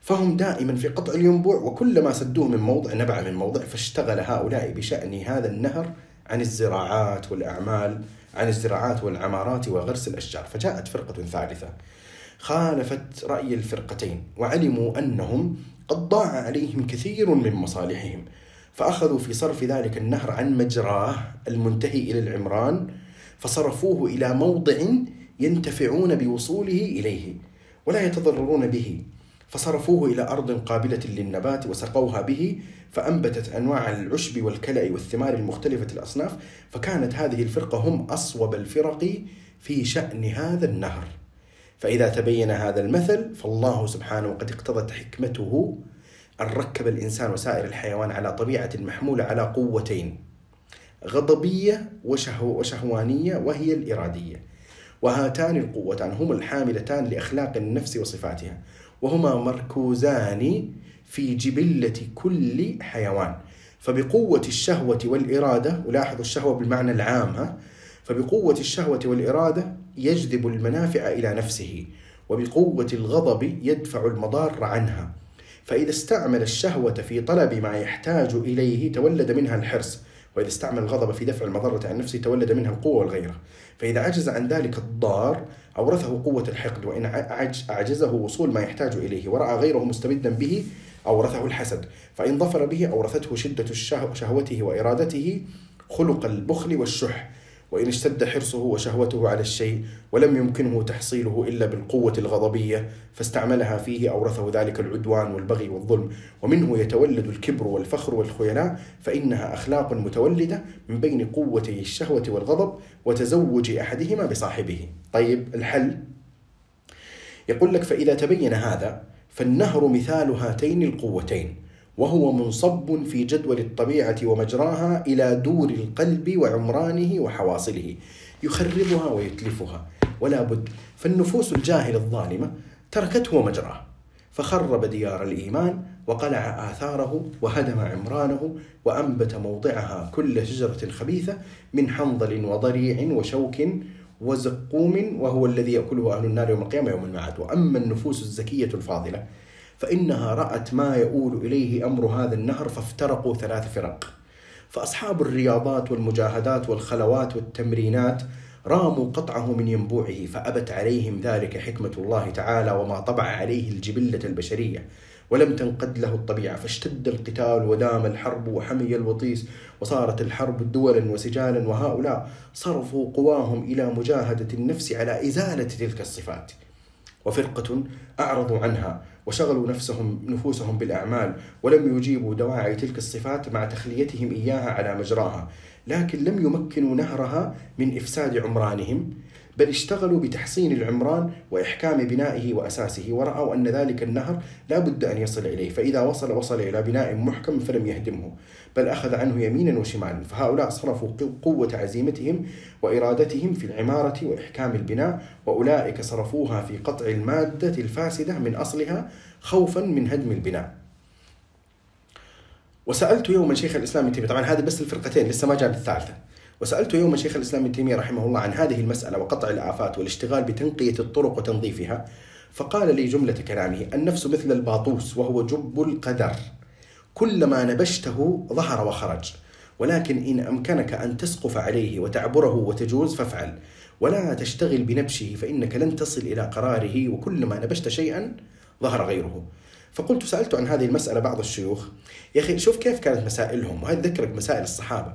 Speaker 1: فهم دائما في قطع الينبوع وكلما سدوه من موضع نبع من موضع فاشتغل هؤلاء بشأن هذا النهر عن الزراعات والأعمال عن الزراعات والعمارات وغرس الأشجار فجاءت فرقة ثالثة خالفت رأي الفرقتين وعلموا أنهم قد ضاع عليهم كثير من مصالحهم فأخذوا في صرف ذلك النهر عن مجراه المنتهي إلى العمران فصرفوه إلى موضع ينتفعون بوصوله إليه ولا يتضررون به فصرفوه إلى أرض قابلة للنبات وسقوها به فأنبتت أنواع العشب والكلأ والثمار المختلفة الأصناف فكانت هذه الفرقة هم أصوب الفرق في شأن هذا النهر فإذا تبين هذا المثل فالله سبحانه قد اقتضت حكمته أن ركب الإنسان وسائر الحيوان على طبيعة محمولة على قوتين غضبية وشهو وشهوانية وهي الإرادية وهاتان القوتان هما الحاملتان لأخلاق النفس وصفاتها وهما مركوزان في جبلة كل حيوان فبقوة الشهوة والإرادة ولاحظوا الشهوة بالمعنى العام ها فبقوة الشهوة والإرادة يجذب المنافع إلى نفسه وبقوة الغضب يدفع المضار عنها فإذا استعمل الشهوة في طلب ما يحتاج إليه تولد منها الحرص وإذا استعمل الغضب في دفع المضرة عن نفسه تولد منها القوة والغيرة فإذا عجز عن ذلك الضار أورثه قوة الحقد وإن أعجزه وصول ما يحتاج إليه ورأى غيره مستبدا به أورثه الحسد فإن ظفر به أورثته شدة شهوته وإرادته خلق البخل والشح وإن اشتد حرصه وشهوته على الشيء ولم يمكنه تحصيله إلا بالقوة الغضبية فاستعملها فيه أورثه ذلك العدوان والبغي والظلم ومنه يتولد الكبر والفخر والخيلاء فإنها أخلاق متولدة من بين قوتي الشهوة والغضب وتزوج أحدهما بصاحبه طيب الحل يقول لك فإذا تبين هذا فالنهر مثال هاتين القوتين وهو منصب في جدول الطبيعة ومجراها إلى دور القلب وعمرانه وحواصله يخربها ويتلفها ولا بد فالنفوس الجاهلة الظالمة تركته ومجراه فخرب ديار الإيمان وقلع آثاره وهدم عمرانه وأنبت موضعها كل شجرة خبيثة من حنظل وضريع وشوك وزقوم وهو الذي يأكله أهل النار يوم القيامة يوم المعاد وأما النفوس الزكية الفاضلة فإنها رأت ما يؤول إليه أمر هذا النهر فافترقوا ثلاث فرق فأصحاب الرياضات والمجاهدات والخلوات والتمرينات راموا قطعه من ينبوعه فأبت عليهم ذلك حكمة الله تعالى وما طبع عليه الجبلة البشرية ولم تنقد له الطبيعة فاشتد القتال ودام الحرب وحمي الوطيس وصارت الحرب دولا وسجالا وهؤلاء صرفوا قواهم إلى مجاهدة النفس على إزالة تلك الصفات وفرقة أعرضوا عنها وشغلوا نفسهم نفوسهم بالأعمال ولم يجيبوا دواعي تلك الصفات مع تخليتهم إياها على مجراها لكن لم يمكنوا نهرها من إفساد عمرانهم بل اشتغلوا بتحصين العمران وإحكام بنائه وأساسه ورأوا أن ذلك النهر لا بد أن يصل إليه فإذا وصل وصل إلى بناء محكم فلم يهدمه بل أخذ عنه يمينا وشمالا فهؤلاء صرفوا قوة عزيمتهم وإرادتهم في العمارة وإحكام البناء وأولئك صرفوها في قطع المادة الفاسدة من أصلها خوفا من هدم البناء وسألت يوما شيخ الإسلام ابن تيمية طبعا هذه بس الفرقتين لسه ما جاءت الثالثة وسألت يوما شيخ الإسلام ابن تيمية رحمه الله عن هذه المسألة وقطع الآفات والاشتغال بتنقية الطرق وتنظيفها فقال لي جملة كلامه النفس مثل الباطوس وهو جب القدر كلما نبشته ظهر وخرج ولكن إن أمكنك أن تسقف عليه وتعبره وتجوز فافعل ولا تشتغل بنبشه فإنك لن تصل إلى قراره وكلما نبشت شيئا ظهر غيره فقلت سألت عن هذه المسألة بعض الشيوخ يا أخي شوف كيف كانت مسائلهم وهذا ذكرك مسائل الصحابة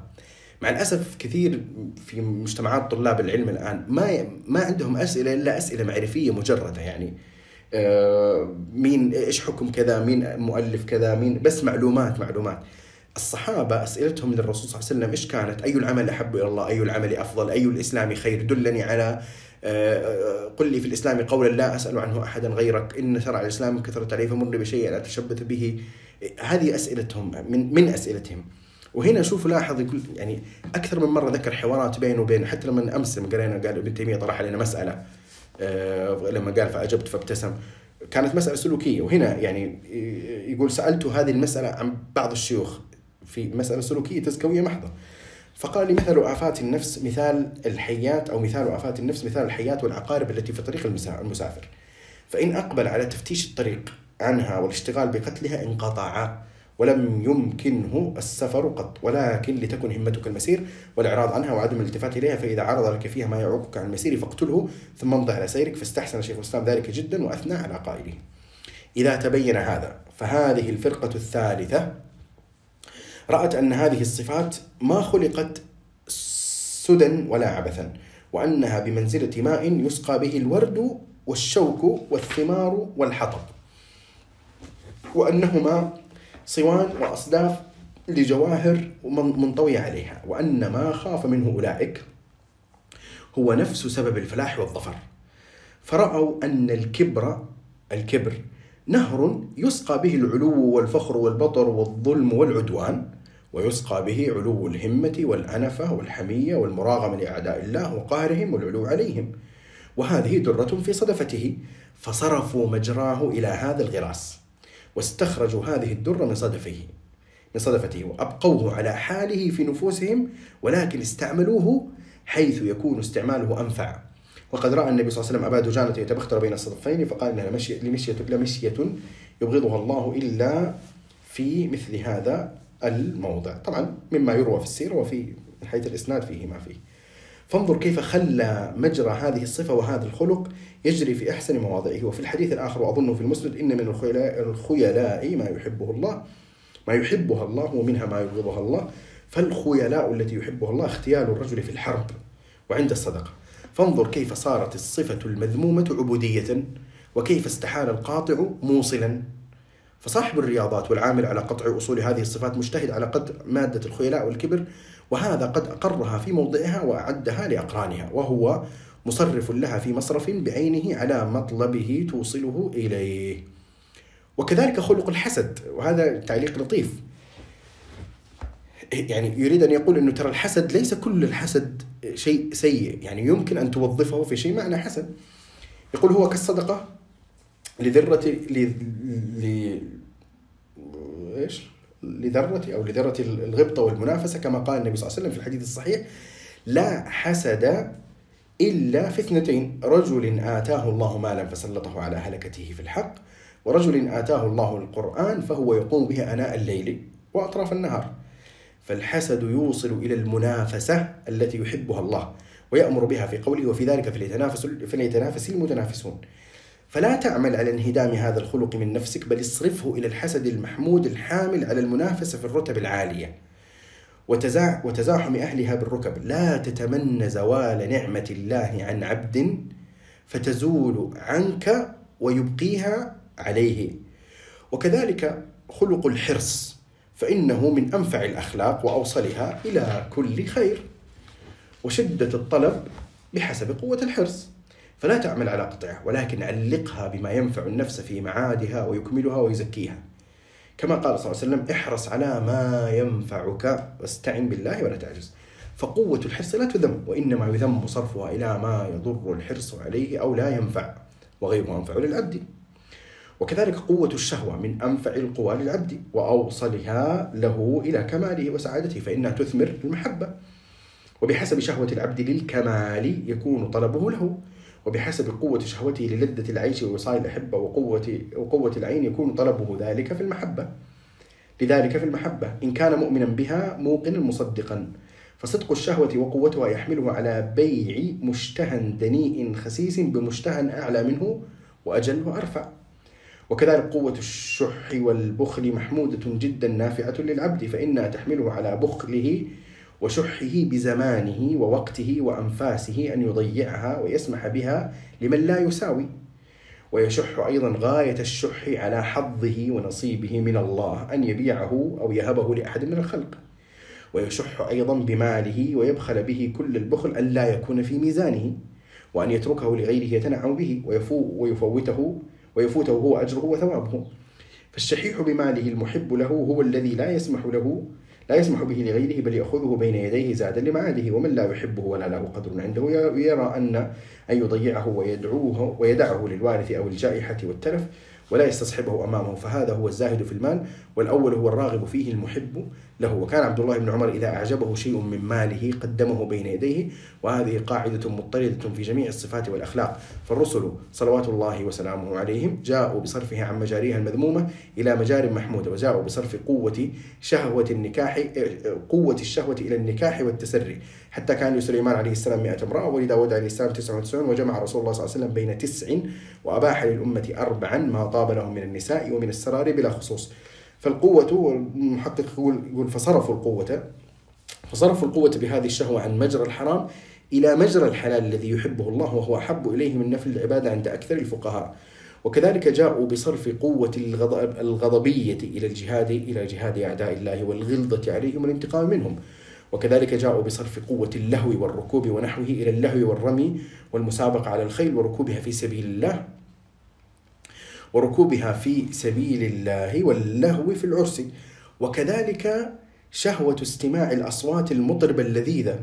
Speaker 1: مع الأسف كثير في مجتمعات طلاب العلم الآن ما ما عندهم أسئلة إلا أسئلة معرفية مجردة يعني آه، مين ايش حكم كذا مين مؤلف كذا مين بس معلومات معلومات الصحابة أسئلتهم للرسول صلى الله عليه وسلم إيش كانت أي العمل أحب إلى الله أي العمل أفضل أي الإسلام خير دلني على آه، آه، قل لي في الإسلام قولا لا أسأل عنه أحدا غيرك إن شرع الإسلام كثرت عليه فمر بشيء لا أتشبث به هذه أسئلتهم من, من أسئلتهم وهنا شوف لاحظ يقول يعني أكثر من مرة ذكر حوارات بينه وبين حتى لما أمس قرينا قال ابن تيمية طرح علينا مسألة آه، لما قال فاجبت فابتسم كانت مساله سلوكيه وهنا يعني يقول سالته هذه المساله عن بعض الشيوخ في مساله سلوكيه تزكويه محضه فقال لي مثل آفات النفس مثال الحيات أو مثال آفات النفس مثال الحيات والعقارب التي في طريق المسافر فإن أقبل على تفتيش الطريق عنها والاشتغال بقتلها انقطع ولم يمكنه السفر قط ولكن لتكن همتك المسير والإعراض عنها وعدم الالتفات إليها فإذا عرض لك فيها ما يعوقك عن المسير فاقتله ثم امضي على سيرك فاستحسن شيخ الإسلام ذلك جدا وأثنى على قائله إذا تبين هذا فهذه الفرقة الثالثة رأت أن هذه الصفات ما خلقت سدى ولا عبثا وأنها بمنزلة ماء يسقى به الورد والشوك والثمار والحطب وأنهما صوان وأصداف لجواهر منطوية عليها وأن ما خاف منه أولئك هو نفس سبب الفلاح والظفر فرأوا أن الكبر الكبر نهر يسقى به العلو والفخر والبطر والظلم والعدوان ويسقى به علو الهمة والأنفة والحمية والمراغمة لأعداء الله وقهرهم والعلو عليهم وهذه درة في صدفته فصرفوا مجراه إلى هذا الغراس واستخرجوا هذه الدرة من صدفه من صدفته وأبقوه على حاله في نفوسهم ولكن استعملوه حيث يكون استعماله أنفع وقد رأى النبي صلى الله عليه وسلم أبا دجانة يتبختر بين الصدفين فقال لها لمشية لمشية يبغضها الله إلا في مثل هذا الموضع طبعا مما يروى في السيرة وفي حيث الإسناد فيه ما فيه فانظر كيف خلى مجرى هذه الصفة وهذا الخلق يجري في أحسن مواضعه وفي الحديث الآخر وأظنه في المسند إن من الخيلاء, الخيلاء ما يحبه الله ما يحبها الله ومنها ما يبغضها الله فالخيلاء التي يحبها الله اختيال الرجل في الحرب وعند الصدقة فانظر كيف صارت الصفة المذمومة عبودية وكيف استحال القاطع موصلا فصاحب الرياضات والعامل على قطع أصول هذه الصفات مجتهد على قدر مادة الخيلاء والكبر وهذا قد أقرها في موضعها وأعدها لأقرانها وهو مصرف لها في مصرف بعينه على مطلبه توصله إليه وكذلك خلق الحسد وهذا تعليق لطيف يعني يريد أن يقول أنه ترى الحسد ليس كل الحسد شيء سيء يعني يمكن أن توظفه في شيء معنى حسد يقول هو كالصدقة لذرة ل... ل... ايش؟ لذرة أو لذرة الغبطة والمنافسة كما قال النبي صلى الله عليه وسلم في الحديث الصحيح لا حسد إلا في اثنتين رجل آتاه الله مالا فسلطه على هلكته في الحق ورجل آتاه الله القرآن فهو يقوم به أناء الليل وأطراف النهار فالحسد يوصل إلى المنافسة التي يحبها الله ويأمر بها في قوله وفي ذلك فليتنافس, فليتنافس المتنافسون فلا تعمل على انهدام هذا الخلق من نفسك بل اصرفه إلى الحسد المحمود الحامل على المنافسة في الرتب العالية وتزاحم أهلها بالركب لا تتمنى زوال نعمة الله عن عبد فتزول عنك ويبقيها عليه وكذلك خلق الحرص فإنه من أنفع الأخلاق وأوصلها إلى كل خير وشدة الطلب بحسب قوة الحرص فلا تعمل على قطعه ولكن علقها بما ينفع النفس في معادها ويكملها ويزكيها كما قال صلى الله عليه وسلم احرص على ما ينفعك واستعن بالله ولا تعجز فقوة الحرص لا تذم وإنما يذم صرفها إلى ما يضر الحرص عليه أو لا ينفع وغيره أنفع للعبد وكذلك قوة الشهوة من أنفع القوى للعبد وأوصلها له إلى كماله وسعادته فإنها تثمر المحبة وبحسب شهوة العبد للكمال يكون طلبه له وبحسب قوة شهوته للذة العيش ووصايا الأحبة وقوة, وقوة العين يكون طلبه ذلك في المحبة لذلك في المحبة إن كان مؤمنا بها موقنا مصدقا فصدق الشهوة وقوتها يحمله على بيع مشتهى دنيء خسيس بمشتهى أعلى منه وأجل وأرفع وكذلك قوة الشح والبخل محمودة جدا نافعة للعبد فإنها تحمله على بخله وشحه بزمانه ووقته وانفاسه ان يضيعها ويسمح بها لمن لا يساوي ويشح ايضا غايه الشح على حظه ونصيبه من الله ان يبيعه او يهبه لاحد من الخلق ويشح ايضا بماله ويبخل به كل البخل الا يكون في ميزانه وان يتركه لغيره يتنعم به ويفوته ويفوته هو اجره وثوابه فالشحيح بماله المحب له هو الذي لا يسمح له لا يسمح به لغيره بل يأخذه بين يديه زادا لمعاده ومن لا يحبه ولا له قدر عنده يرى أن أن يضيعه ويدعوه ويدعه للوارث أو الجائحة والتلف ولا يستصحبه أمامه فهذا هو الزاهد في المال والأول هو الراغب فيه المحب له وكان عبد الله بن عمر إذا أعجبه شيء من ماله قدمه بين يديه وهذه قاعدة مضطردة في جميع الصفات والأخلاق فالرسل صلوات الله وسلامه عليهم جاءوا بصرفها عن مجاريها المذمومة إلى مجار محمودة وجاءوا بصرف قوة شهوة النكاح قوة الشهوة إلى النكاح والتسري حتى كان لسليمان عليه السلام 100 امرأة ولداود عليه السلام 99 وجمع رسول الله صلى الله عليه وسلم بين تسع وأباح للأمة أربعا ما طاب لهم من النساء ومن السرار بلا خصوص فالقوة والمحقق يقول يقول فصرفوا القوة فصرفوا القوة بهذه الشهوة عن مجرى الحرام إلى مجرى الحلال الذي يحبه الله وهو أحب إليه من نفل العبادة عند أكثر الفقهاء وكذلك جاءوا بصرف قوة الغضب الغضبية إلى الجهاد إلى جهاد أعداء الله والغلظة عليهم والانتقام منهم وكذلك جاءوا بصرف قوة اللهو والركوب ونحوه إلى اللهو والرمي والمسابقة على الخيل وركوبها في سبيل الله وركوبها في سبيل الله واللهو في العرس وكذلك شهوة استماع الأصوات المطربة اللذيذة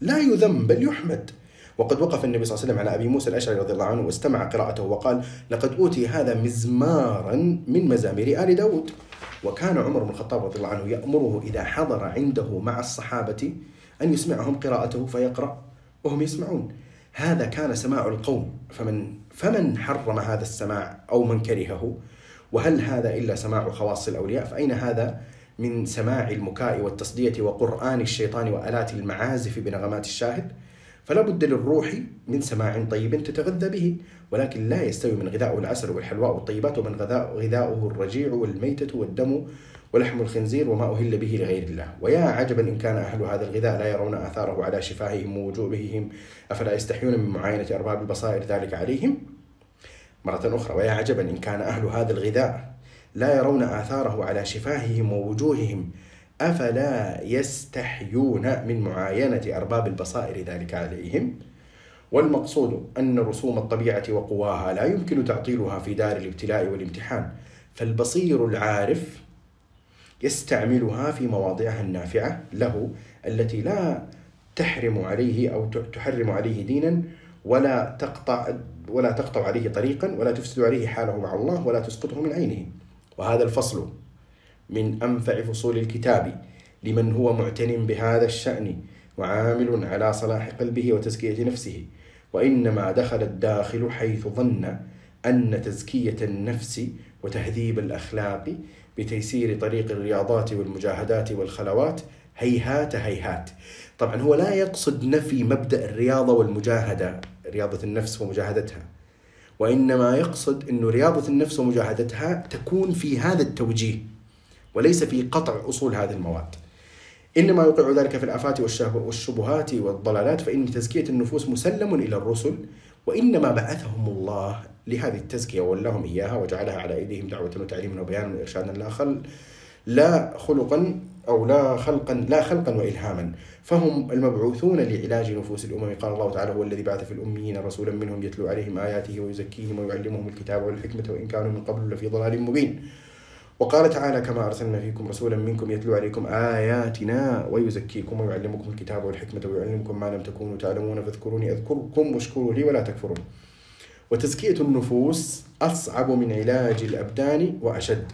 Speaker 1: لا يذم بل يحمد وقد وقف النبي صلى الله عليه وسلم على أبي موسى الأشعري رضي الله عنه واستمع قراءته وقال لقد أوتي هذا مزمارا من مزامير آل داود وكان عمر بن الخطاب رضي الله عنه يأمره إذا حضر عنده مع الصحابة أن يسمعهم قراءته فيقرأ وهم يسمعون هذا كان سماع القوم فمن فمن حرم هذا السماع أو من كرهه وهل هذا إلا سماع خواص الأولياء فأين هذا من سماع المكاء والتصدية وقرآن الشيطان وآلات المعازف بنغمات الشاهد فلا بد للروح من سماع طيب تتغذى به ولكن لا يستوي من غذاء العسل والحلواء والطيبات ومن غذاؤه الرجيع والميتة والدم ولحم الخنزير وما أهل به لغير الله ويا عجبا إن كان أهل هذا الغذاء لا يرون آثاره على شفاههم ووجوههم أفلا يستحيون من معاينة أرباب البصائر ذلك عليهم مرة أخرى ويا عجبا إن كان أهل هذا الغذاء لا يرون آثاره على شفاههم ووجوههم أفلا يستحيون من معاينة أرباب البصائر ذلك عليهم والمقصود أن رسوم الطبيعة وقواها لا يمكن تعطيلها في دار الابتلاء والامتحان فالبصير العارف يستعملها في مواضعها النافعة له التي لا تحرم عليه أو تحرم عليه دينا ولا تقطع ولا تقطع عليه طريقا ولا تفسد عليه حاله مع الله ولا تسقطه من عينه وهذا الفصل من أنفع فصول الكتاب لمن هو معتن بهذا الشأن وعامل على صلاح قلبه وتزكية نفسه وإنما دخل الداخل حيث ظن أن تزكية النفس وتهذيب الأخلاق بتيسير طريق الرياضات والمجاهدات والخلوات هيهات هيهات طبعا هو لا يقصد نفي مبدأ الرياضة والمجاهدة رياضة النفس ومجاهدتها وإنما يقصد أن رياضة النفس ومجاهدتها تكون في هذا التوجيه وليس في قطع أصول هذه المواد إنما يوقع ذلك في الآفات والشبهات والضلالات فإن تزكية النفوس مسلم إلى الرسل وإنما بعثهم الله لهذه التزكية ولهم إياها وجعلها على أيديهم دعوة وتعليما وبيانا وإرشادا لا خل لا خلقا أو لا خلقا لا خلقا وإلهاما فهم المبعوثون لعلاج نفوس الأمم قال الله تعالى هو الذي بعث في الأميين رسولا منهم يتلو عليهم آياته ويزكيهم ويعلمهم الكتاب والحكمة وإن كانوا من قبل لفي ضلال مبين وقال تعالى كما أرسلنا فيكم رسولا منكم يتلو عليكم آياتنا ويزكيكم ويعلمكم الكتاب والحكمة ويعلمكم ما لم تكونوا تعلمون فاذكروني أذكركم واشكروا لي ولا تكفرون وتزكية النفوس أصعب من علاج الأبدان وأشد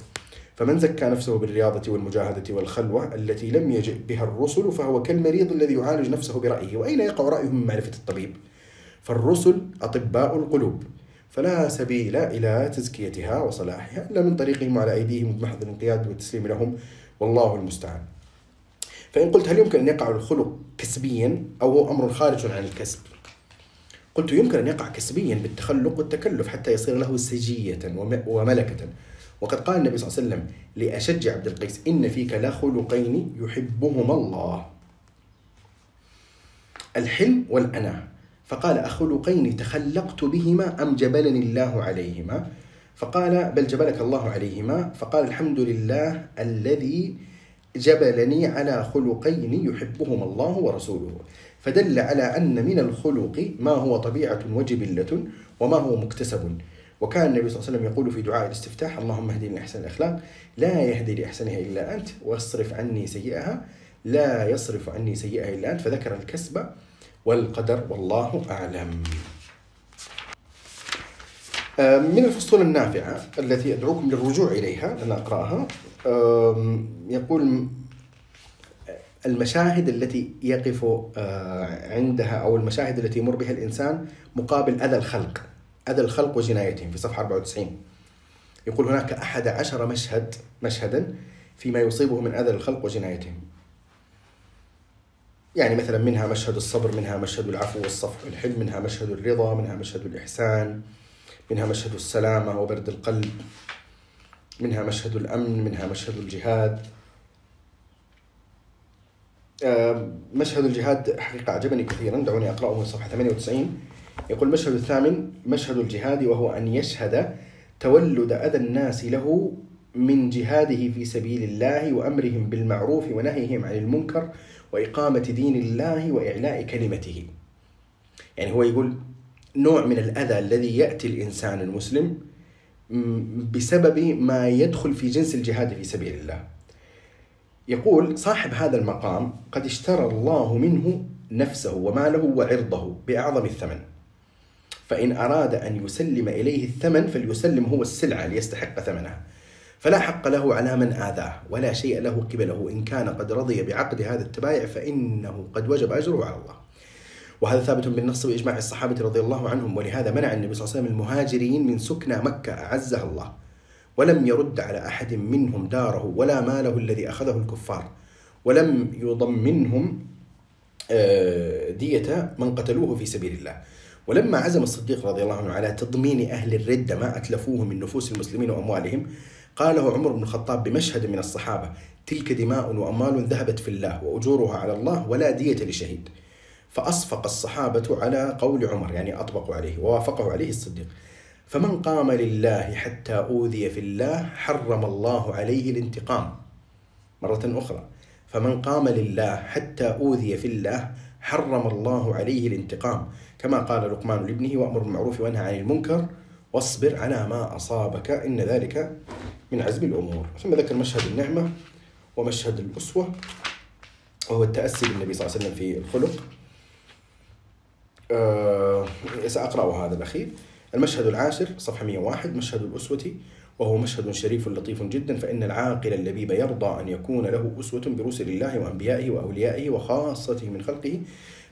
Speaker 1: فمن زكى نفسه بالرياضة والمجاهدة والخلوة التي لم يجئ بها الرسل فهو كالمريض الذي يعالج نفسه برأيه وأين يقع رأيه من معرفة الطبيب فالرسل أطباء القلوب فلا سبيل إلى تزكيتها وصلاحها إلا من طريقهم على أيديهم بمحض الانقياد والتسليم لهم والله المستعان فإن قلت هل يمكن أن يقع الخلق كسبيا أو هو أمر خارج عن الكسب قلت يمكن أن يقع كسبيا بالتخلق والتكلف حتى يصير له سجية وملكة وقد قال النبي صلى الله عليه وسلم لأشج عبد القيس إن فيك لخلقين يحبهما الله الحلم والأنا فقال أخلقين تخلقت بهما أم جبلني الله عليهما فقال بل جبلك الله عليهما فقال الحمد لله الذي جبلني على خلقين يحبهما الله ورسوله فدل على أن من الخلق ما هو طبيعة وجبلة وما هو مكتسب وكان النبي صلى الله عليه وسلم يقول في دعاء الاستفتاح اللهم اهدني لأحسن الأخلاق لا يهدي لأحسنها إلا أنت واصرف عني سيئها لا يصرف عني سيئها إلا أنت فذكر الكسب والقدر والله أعلم من الفصول النافعة التي أدعوكم للرجوع إليها أنا أقرأها يقول المشاهد التي يقف آه، عندها او المشاهد التي يمر بها الانسان مقابل اذى الخلق اذى الخلق وجنايتهم في صفحه 94 يقول هناك احد عشر مشهد مشهدا فيما يصيبه من اذى الخلق وجنايتهم يعني مثلا منها مشهد الصبر منها مشهد العفو والصفح والحلم منها مشهد الرضا منها مشهد الإحسان منها مشهد السلامة وبرد القلب منها مشهد الأمن منها مشهد الجهاد آه، مشهد الجهاد حقيقة أعجبني كثيرا دعوني أقرأه من صفحة 98 يقول المشهد الثامن مشهد الجهاد وهو أن يشهد تولد أذى الناس له من جهاده في سبيل الله وأمرهم بالمعروف ونهيهم عن المنكر وإقامة دين الله وإعلاء كلمته يعني هو يقول نوع من الأذى الذي يأتي الإنسان المسلم بسبب ما يدخل في جنس الجهاد في سبيل الله يقول صاحب هذا المقام قد اشترى الله منه نفسه وماله وعرضه بأعظم الثمن فإن أراد أن يسلم إليه الثمن فليسلم هو السلعة ليستحق ثمنها فلا حق له على من آذاه ولا شيء له قبله إن كان قد رضي بعقد هذا التبايع فإنه قد وجب أجره على الله وهذا ثابت بالنص وإجماع الصحابة رضي الله عنهم ولهذا منع النبي صلى الله عليه وسلم المهاجرين من سكنى مكة أعزها الله ولم يرد على أحد منهم داره ولا ماله الذي أخذه الكفار ولم يضمنهم آه، دية من قتلوه في سبيل الله ولما عزم الصديق رضي الله عنه على تضمين أهل الردة ما أتلفوه من نفوس المسلمين وأموالهم قاله عمر بن الخطاب بمشهد من الصحابة تلك دماء وأموال ذهبت في الله وأجورها على الله ولا دية لشهيد فأصفق الصحابة على قول عمر يعني أطبقوا عليه ووافقه عليه الصديق فمن قام لله حتى أوذي في الله حرم الله عليه الانتقام مرة أخرى فمن قام لله حتى أوذي في الله حرم الله عليه الانتقام كما قال لقمان لابنه وأمر بالمعروف وانهى عن المنكر واصبر على ما أصابك إن ذلك من عزم الأمور ثم ذكر مشهد النعمة ومشهد الأسوة وهو التأسي بالنبي صلى الله عليه وسلم في الخلق أه سأقرأ هذا الأخير المشهد العاشر صفحة 101 مشهد الأسوة وهو مشهد شريف لطيف جدا فإن العاقل اللبيب يرضى أن يكون له أسوة برسل الله وأنبيائه وأوليائه وخاصته من خلقه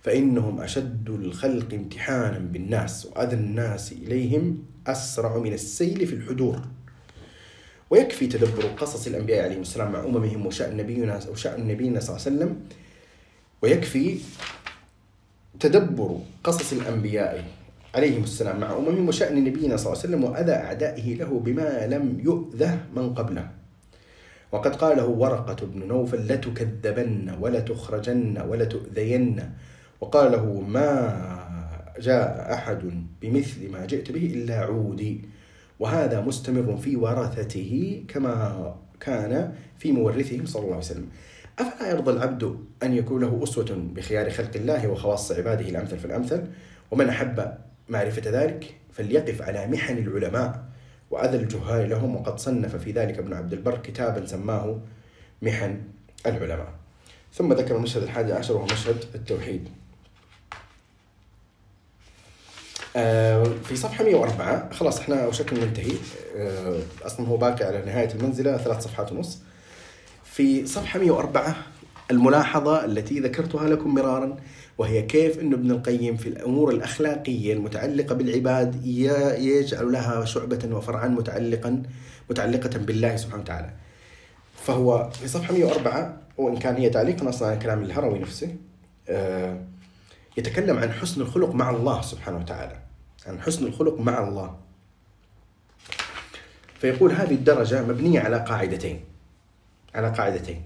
Speaker 1: فإنهم أشد الخلق امتحانا بالناس وأذى الناس إليهم أسرع من السيل في الحدور ويكفي تدبر قصص الأنبياء عليهم السلام مع أممهم وشأن نبينا وشأن نبينا صلى الله عليه وسلم ويكفي تدبر قصص الأنبياء عليهم السلام مع أمهم وشأن نبينا صلى الله عليه وسلم وأذى أعدائه له بما لم يؤذه من قبله وقد قاله ورقة بن نوفل لتكذبن ولتخرجن ولتؤذين وقال له ما جاء أحد بمثل ما جئت به إلا عودي وهذا مستمر في ورثته كما كان في مورثهم صلى الله عليه وسلم أفلا يرضى العبد أن يكون له أسوة بخيار خلق الله وخواص عباده الأمثل فالأمثل ومن أحب معرفة ذلك فليقف على محن العلماء وأذى الجهال لهم وقد صنف في ذلك ابن عبد البر كتابا سماه محن العلماء ثم ذكر المشهد الحادي عشر وهو مشهد التوحيد آه، في صفحة 104 خلاص احنا وشكل ننتهي آه، اصلا هو باقي على نهاية المنزلة ثلاث صفحات ونص في صفحة 104 الملاحظة التي ذكرتها لكم مرارا وهي كيف أنه ابن القيم في الأمور الأخلاقية المتعلقة بالعباد يجعل لها شعبة وفرعا متعلقا متعلقة بالله سبحانه وتعالى فهو في صفحة 104 وإن كان هي تعليقا أصلا على كلام الهروي نفسه آه، يتكلم عن حسن الخلق مع الله سبحانه وتعالى عن حسن الخلق مع الله فيقول هذه الدرجة مبنية على قاعدتين على قاعدتين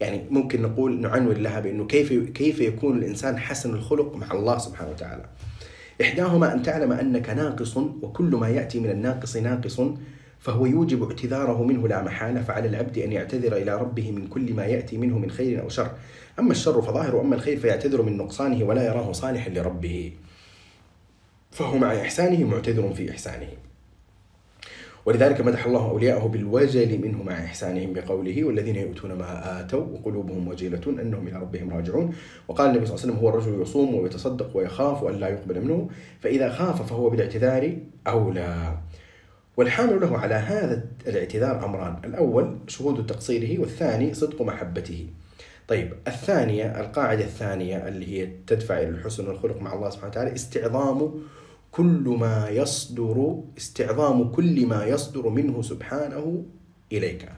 Speaker 1: يعني ممكن نقول نعنون لها بانه كيف كيف يكون الانسان حسن الخلق مع الله سبحانه وتعالى. احداهما ان تعلم انك ناقص وكل ما ياتي من الناقص ناقص فهو يوجب اعتذاره منه لا محالة فعلى العبد أن يعتذر إلى ربه من كل ما يأتي منه من خير أو شر أما الشر فظاهر وأما الخير فيعتذر من نقصانه ولا يراه صالحا لربه فهو مع إحسانه معتذر في إحسانه ولذلك مدح الله أولياءه بالوجل منه مع إحسانهم بقوله والذين يؤتون ما آتوا وقلوبهم وجيلة أنهم إلى ربهم راجعون وقال النبي صلى الله عليه وسلم هو الرجل يصوم ويتصدق ويخاف أن لا يقبل منه فإذا خاف فهو بالاعتذار أولى والحامل له على هذا الاعتذار أمران الأول شهود تقصيره والثاني صدق محبته طيب الثانية القاعدة الثانية اللي هي تدفع إلى الحسن والخلق مع الله سبحانه وتعالى استعظام كل ما يصدر استعظام كل ما يصدر منه سبحانه إليك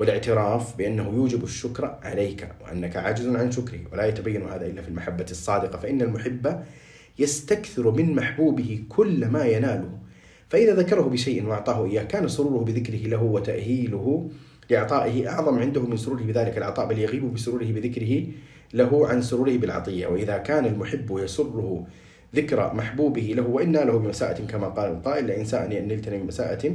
Speaker 1: والاعتراف بأنه يوجب الشكر عليك وأنك عاجز عن شكره ولا يتبين هذا إلا في المحبة الصادقة فإن المحب يستكثر من محبوبه كل ما يناله فإذا ذكره بشيء وأعطاه إياه كان سروره بذكره له وتأهيله لإعطائه أعظم عنده من سروره بذلك العطاء بل يغيب بسروره بذكره له عن سروره بالعطية وإذا كان المحب يسره ذكرى محبوبه له وإنا له بمساءة كما قال القائل لئن سأني أن نلتني بمساءة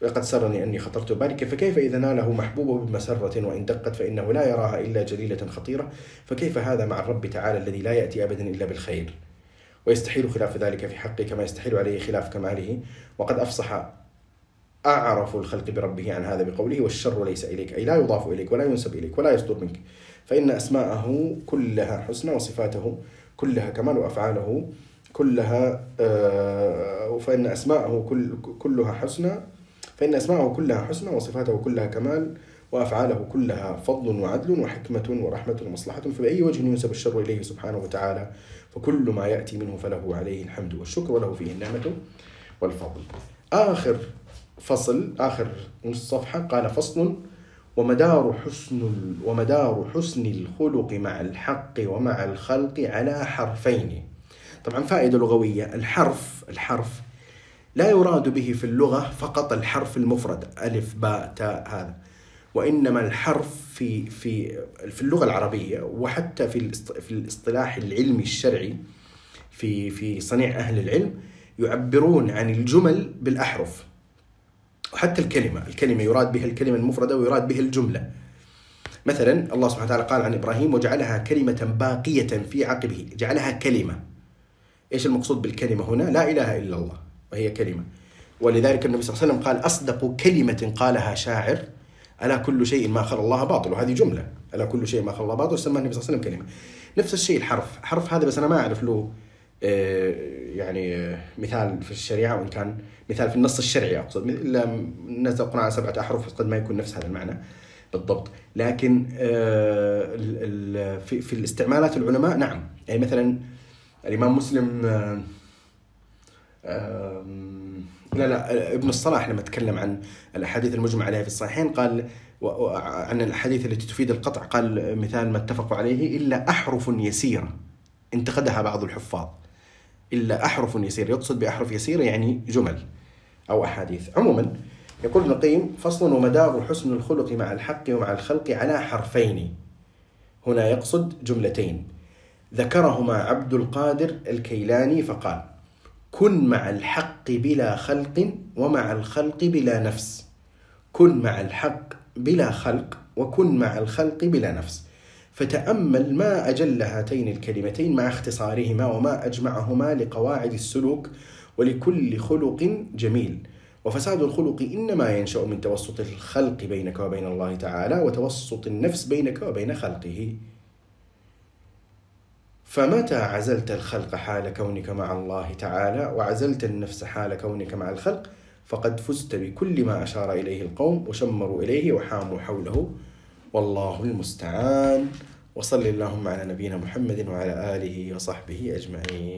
Speaker 1: فقد سرني أني خطرت بارك فكيف إذا ناله محبوبه بمسرة وإن دقت فإنه لا يراها إلا جليلة خطيرة فكيف هذا مع الرب تعالى الذي لا يأتي أبدا إلا بالخير ويستحيل خلاف ذلك في حقه كما يستحيل عليه خلاف كماله وقد أفصح أعرف الخلق بربه عن هذا بقوله والشر ليس إليك أي لا يضاف إليك ولا ينسب إليك ولا يصدر منك فإن أسماءه كلها حسنى وصفاته كلها كمال وأفعاله كلها آه، فإن أسماءه كل كلها حسنى فإن أسماءه كلها حسنى وصفاته كلها كمال وأفعاله كلها فضل وعدل وحكمة ورحمة ومصلحة فبأي وجه ينسب الشر إليه سبحانه وتعالى فكل ما يأتي منه فله عليه الحمد والشكر وله فيه النعمة والفضل آخر فصل آخر نص صفحة قال فصل ومدار حسن ومدار حسن الخلق مع الحق ومع الخلق على حرفين طبعا فائدة لغوية الحرف الحرف لا يراد به في اللغة فقط الحرف المفرد ألف باء تاء هذا وإنما الحرف في في في اللغة العربية وحتى في في الاصطلاح العلمي الشرعي في في صنيع أهل العلم يعبرون عن الجمل بالأحرف وحتى الكلمة الكلمة يراد بها الكلمة المفردة ويراد بها الجملة مثلا الله سبحانه وتعالى قال عن إبراهيم وجعلها كلمة باقية في عقبه جعلها كلمة إيش المقصود بالكلمة هنا لا إله إلا الله وهي كلمة ولذلك النبي صلى الله عليه وسلم قال أصدق كلمة قالها شاعر ألا كل شيء ما خلى الله باطل وهذه جملة ألا كل شيء ما خلى الله باطل سماه النبي صلى الله عليه وسلم كلمة نفس الشيء الحرف حرف هذا بس أنا ما أعرف له آه، يعني آه، مثال في الشريعة وإن كان مثال في النص الشرعي أقصد إلا الناس القرآن على سبعة أحرف قد ما يكون نفس هذا المعنى بالضبط لكن آه، في الاستعمالات العلماء نعم يعني مثلا الامام مسلم لا لا ابن الصلاح لما تكلم عن الاحاديث المجمع عليها في الصحيحين قال عن الاحاديث التي تفيد القطع قال مثال ما اتفقوا عليه الا احرف يسيره انتقدها بعض الحفاظ الا احرف يسيره يقصد باحرف يسيره يعني جمل او احاديث عموما يقول ابن القيم فصل ومدار حسن الخلق مع الحق ومع الخلق على حرفين هنا يقصد جملتين ذكرهما عبد القادر الكيلاني فقال كن مع الحق بلا خلق ومع الخلق بلا نفس كن مع الحق بلا خلق وكن مع الخلق بلا نفس فتامل ما اجل هاتين الكلمتين مع اختصارهما وما اجمعهما لقواعد السلوك ولكل خلق جميل وفساد الخلق انما ينشا من توسط الخلق بينك وبين الله تعالى وتوسط النفس بينك وبين خلقه فمتى عزلت الخلق حال كونك مع الله تعالى وعزلت النفس حال كونك مع الخلق فقد فزت بكل ما أشار إليه القوم وشمروا إليه وحاموا حوله والله المستعان وصل اللهم على نبينا محمد وعلى آله وصحبه أجمعين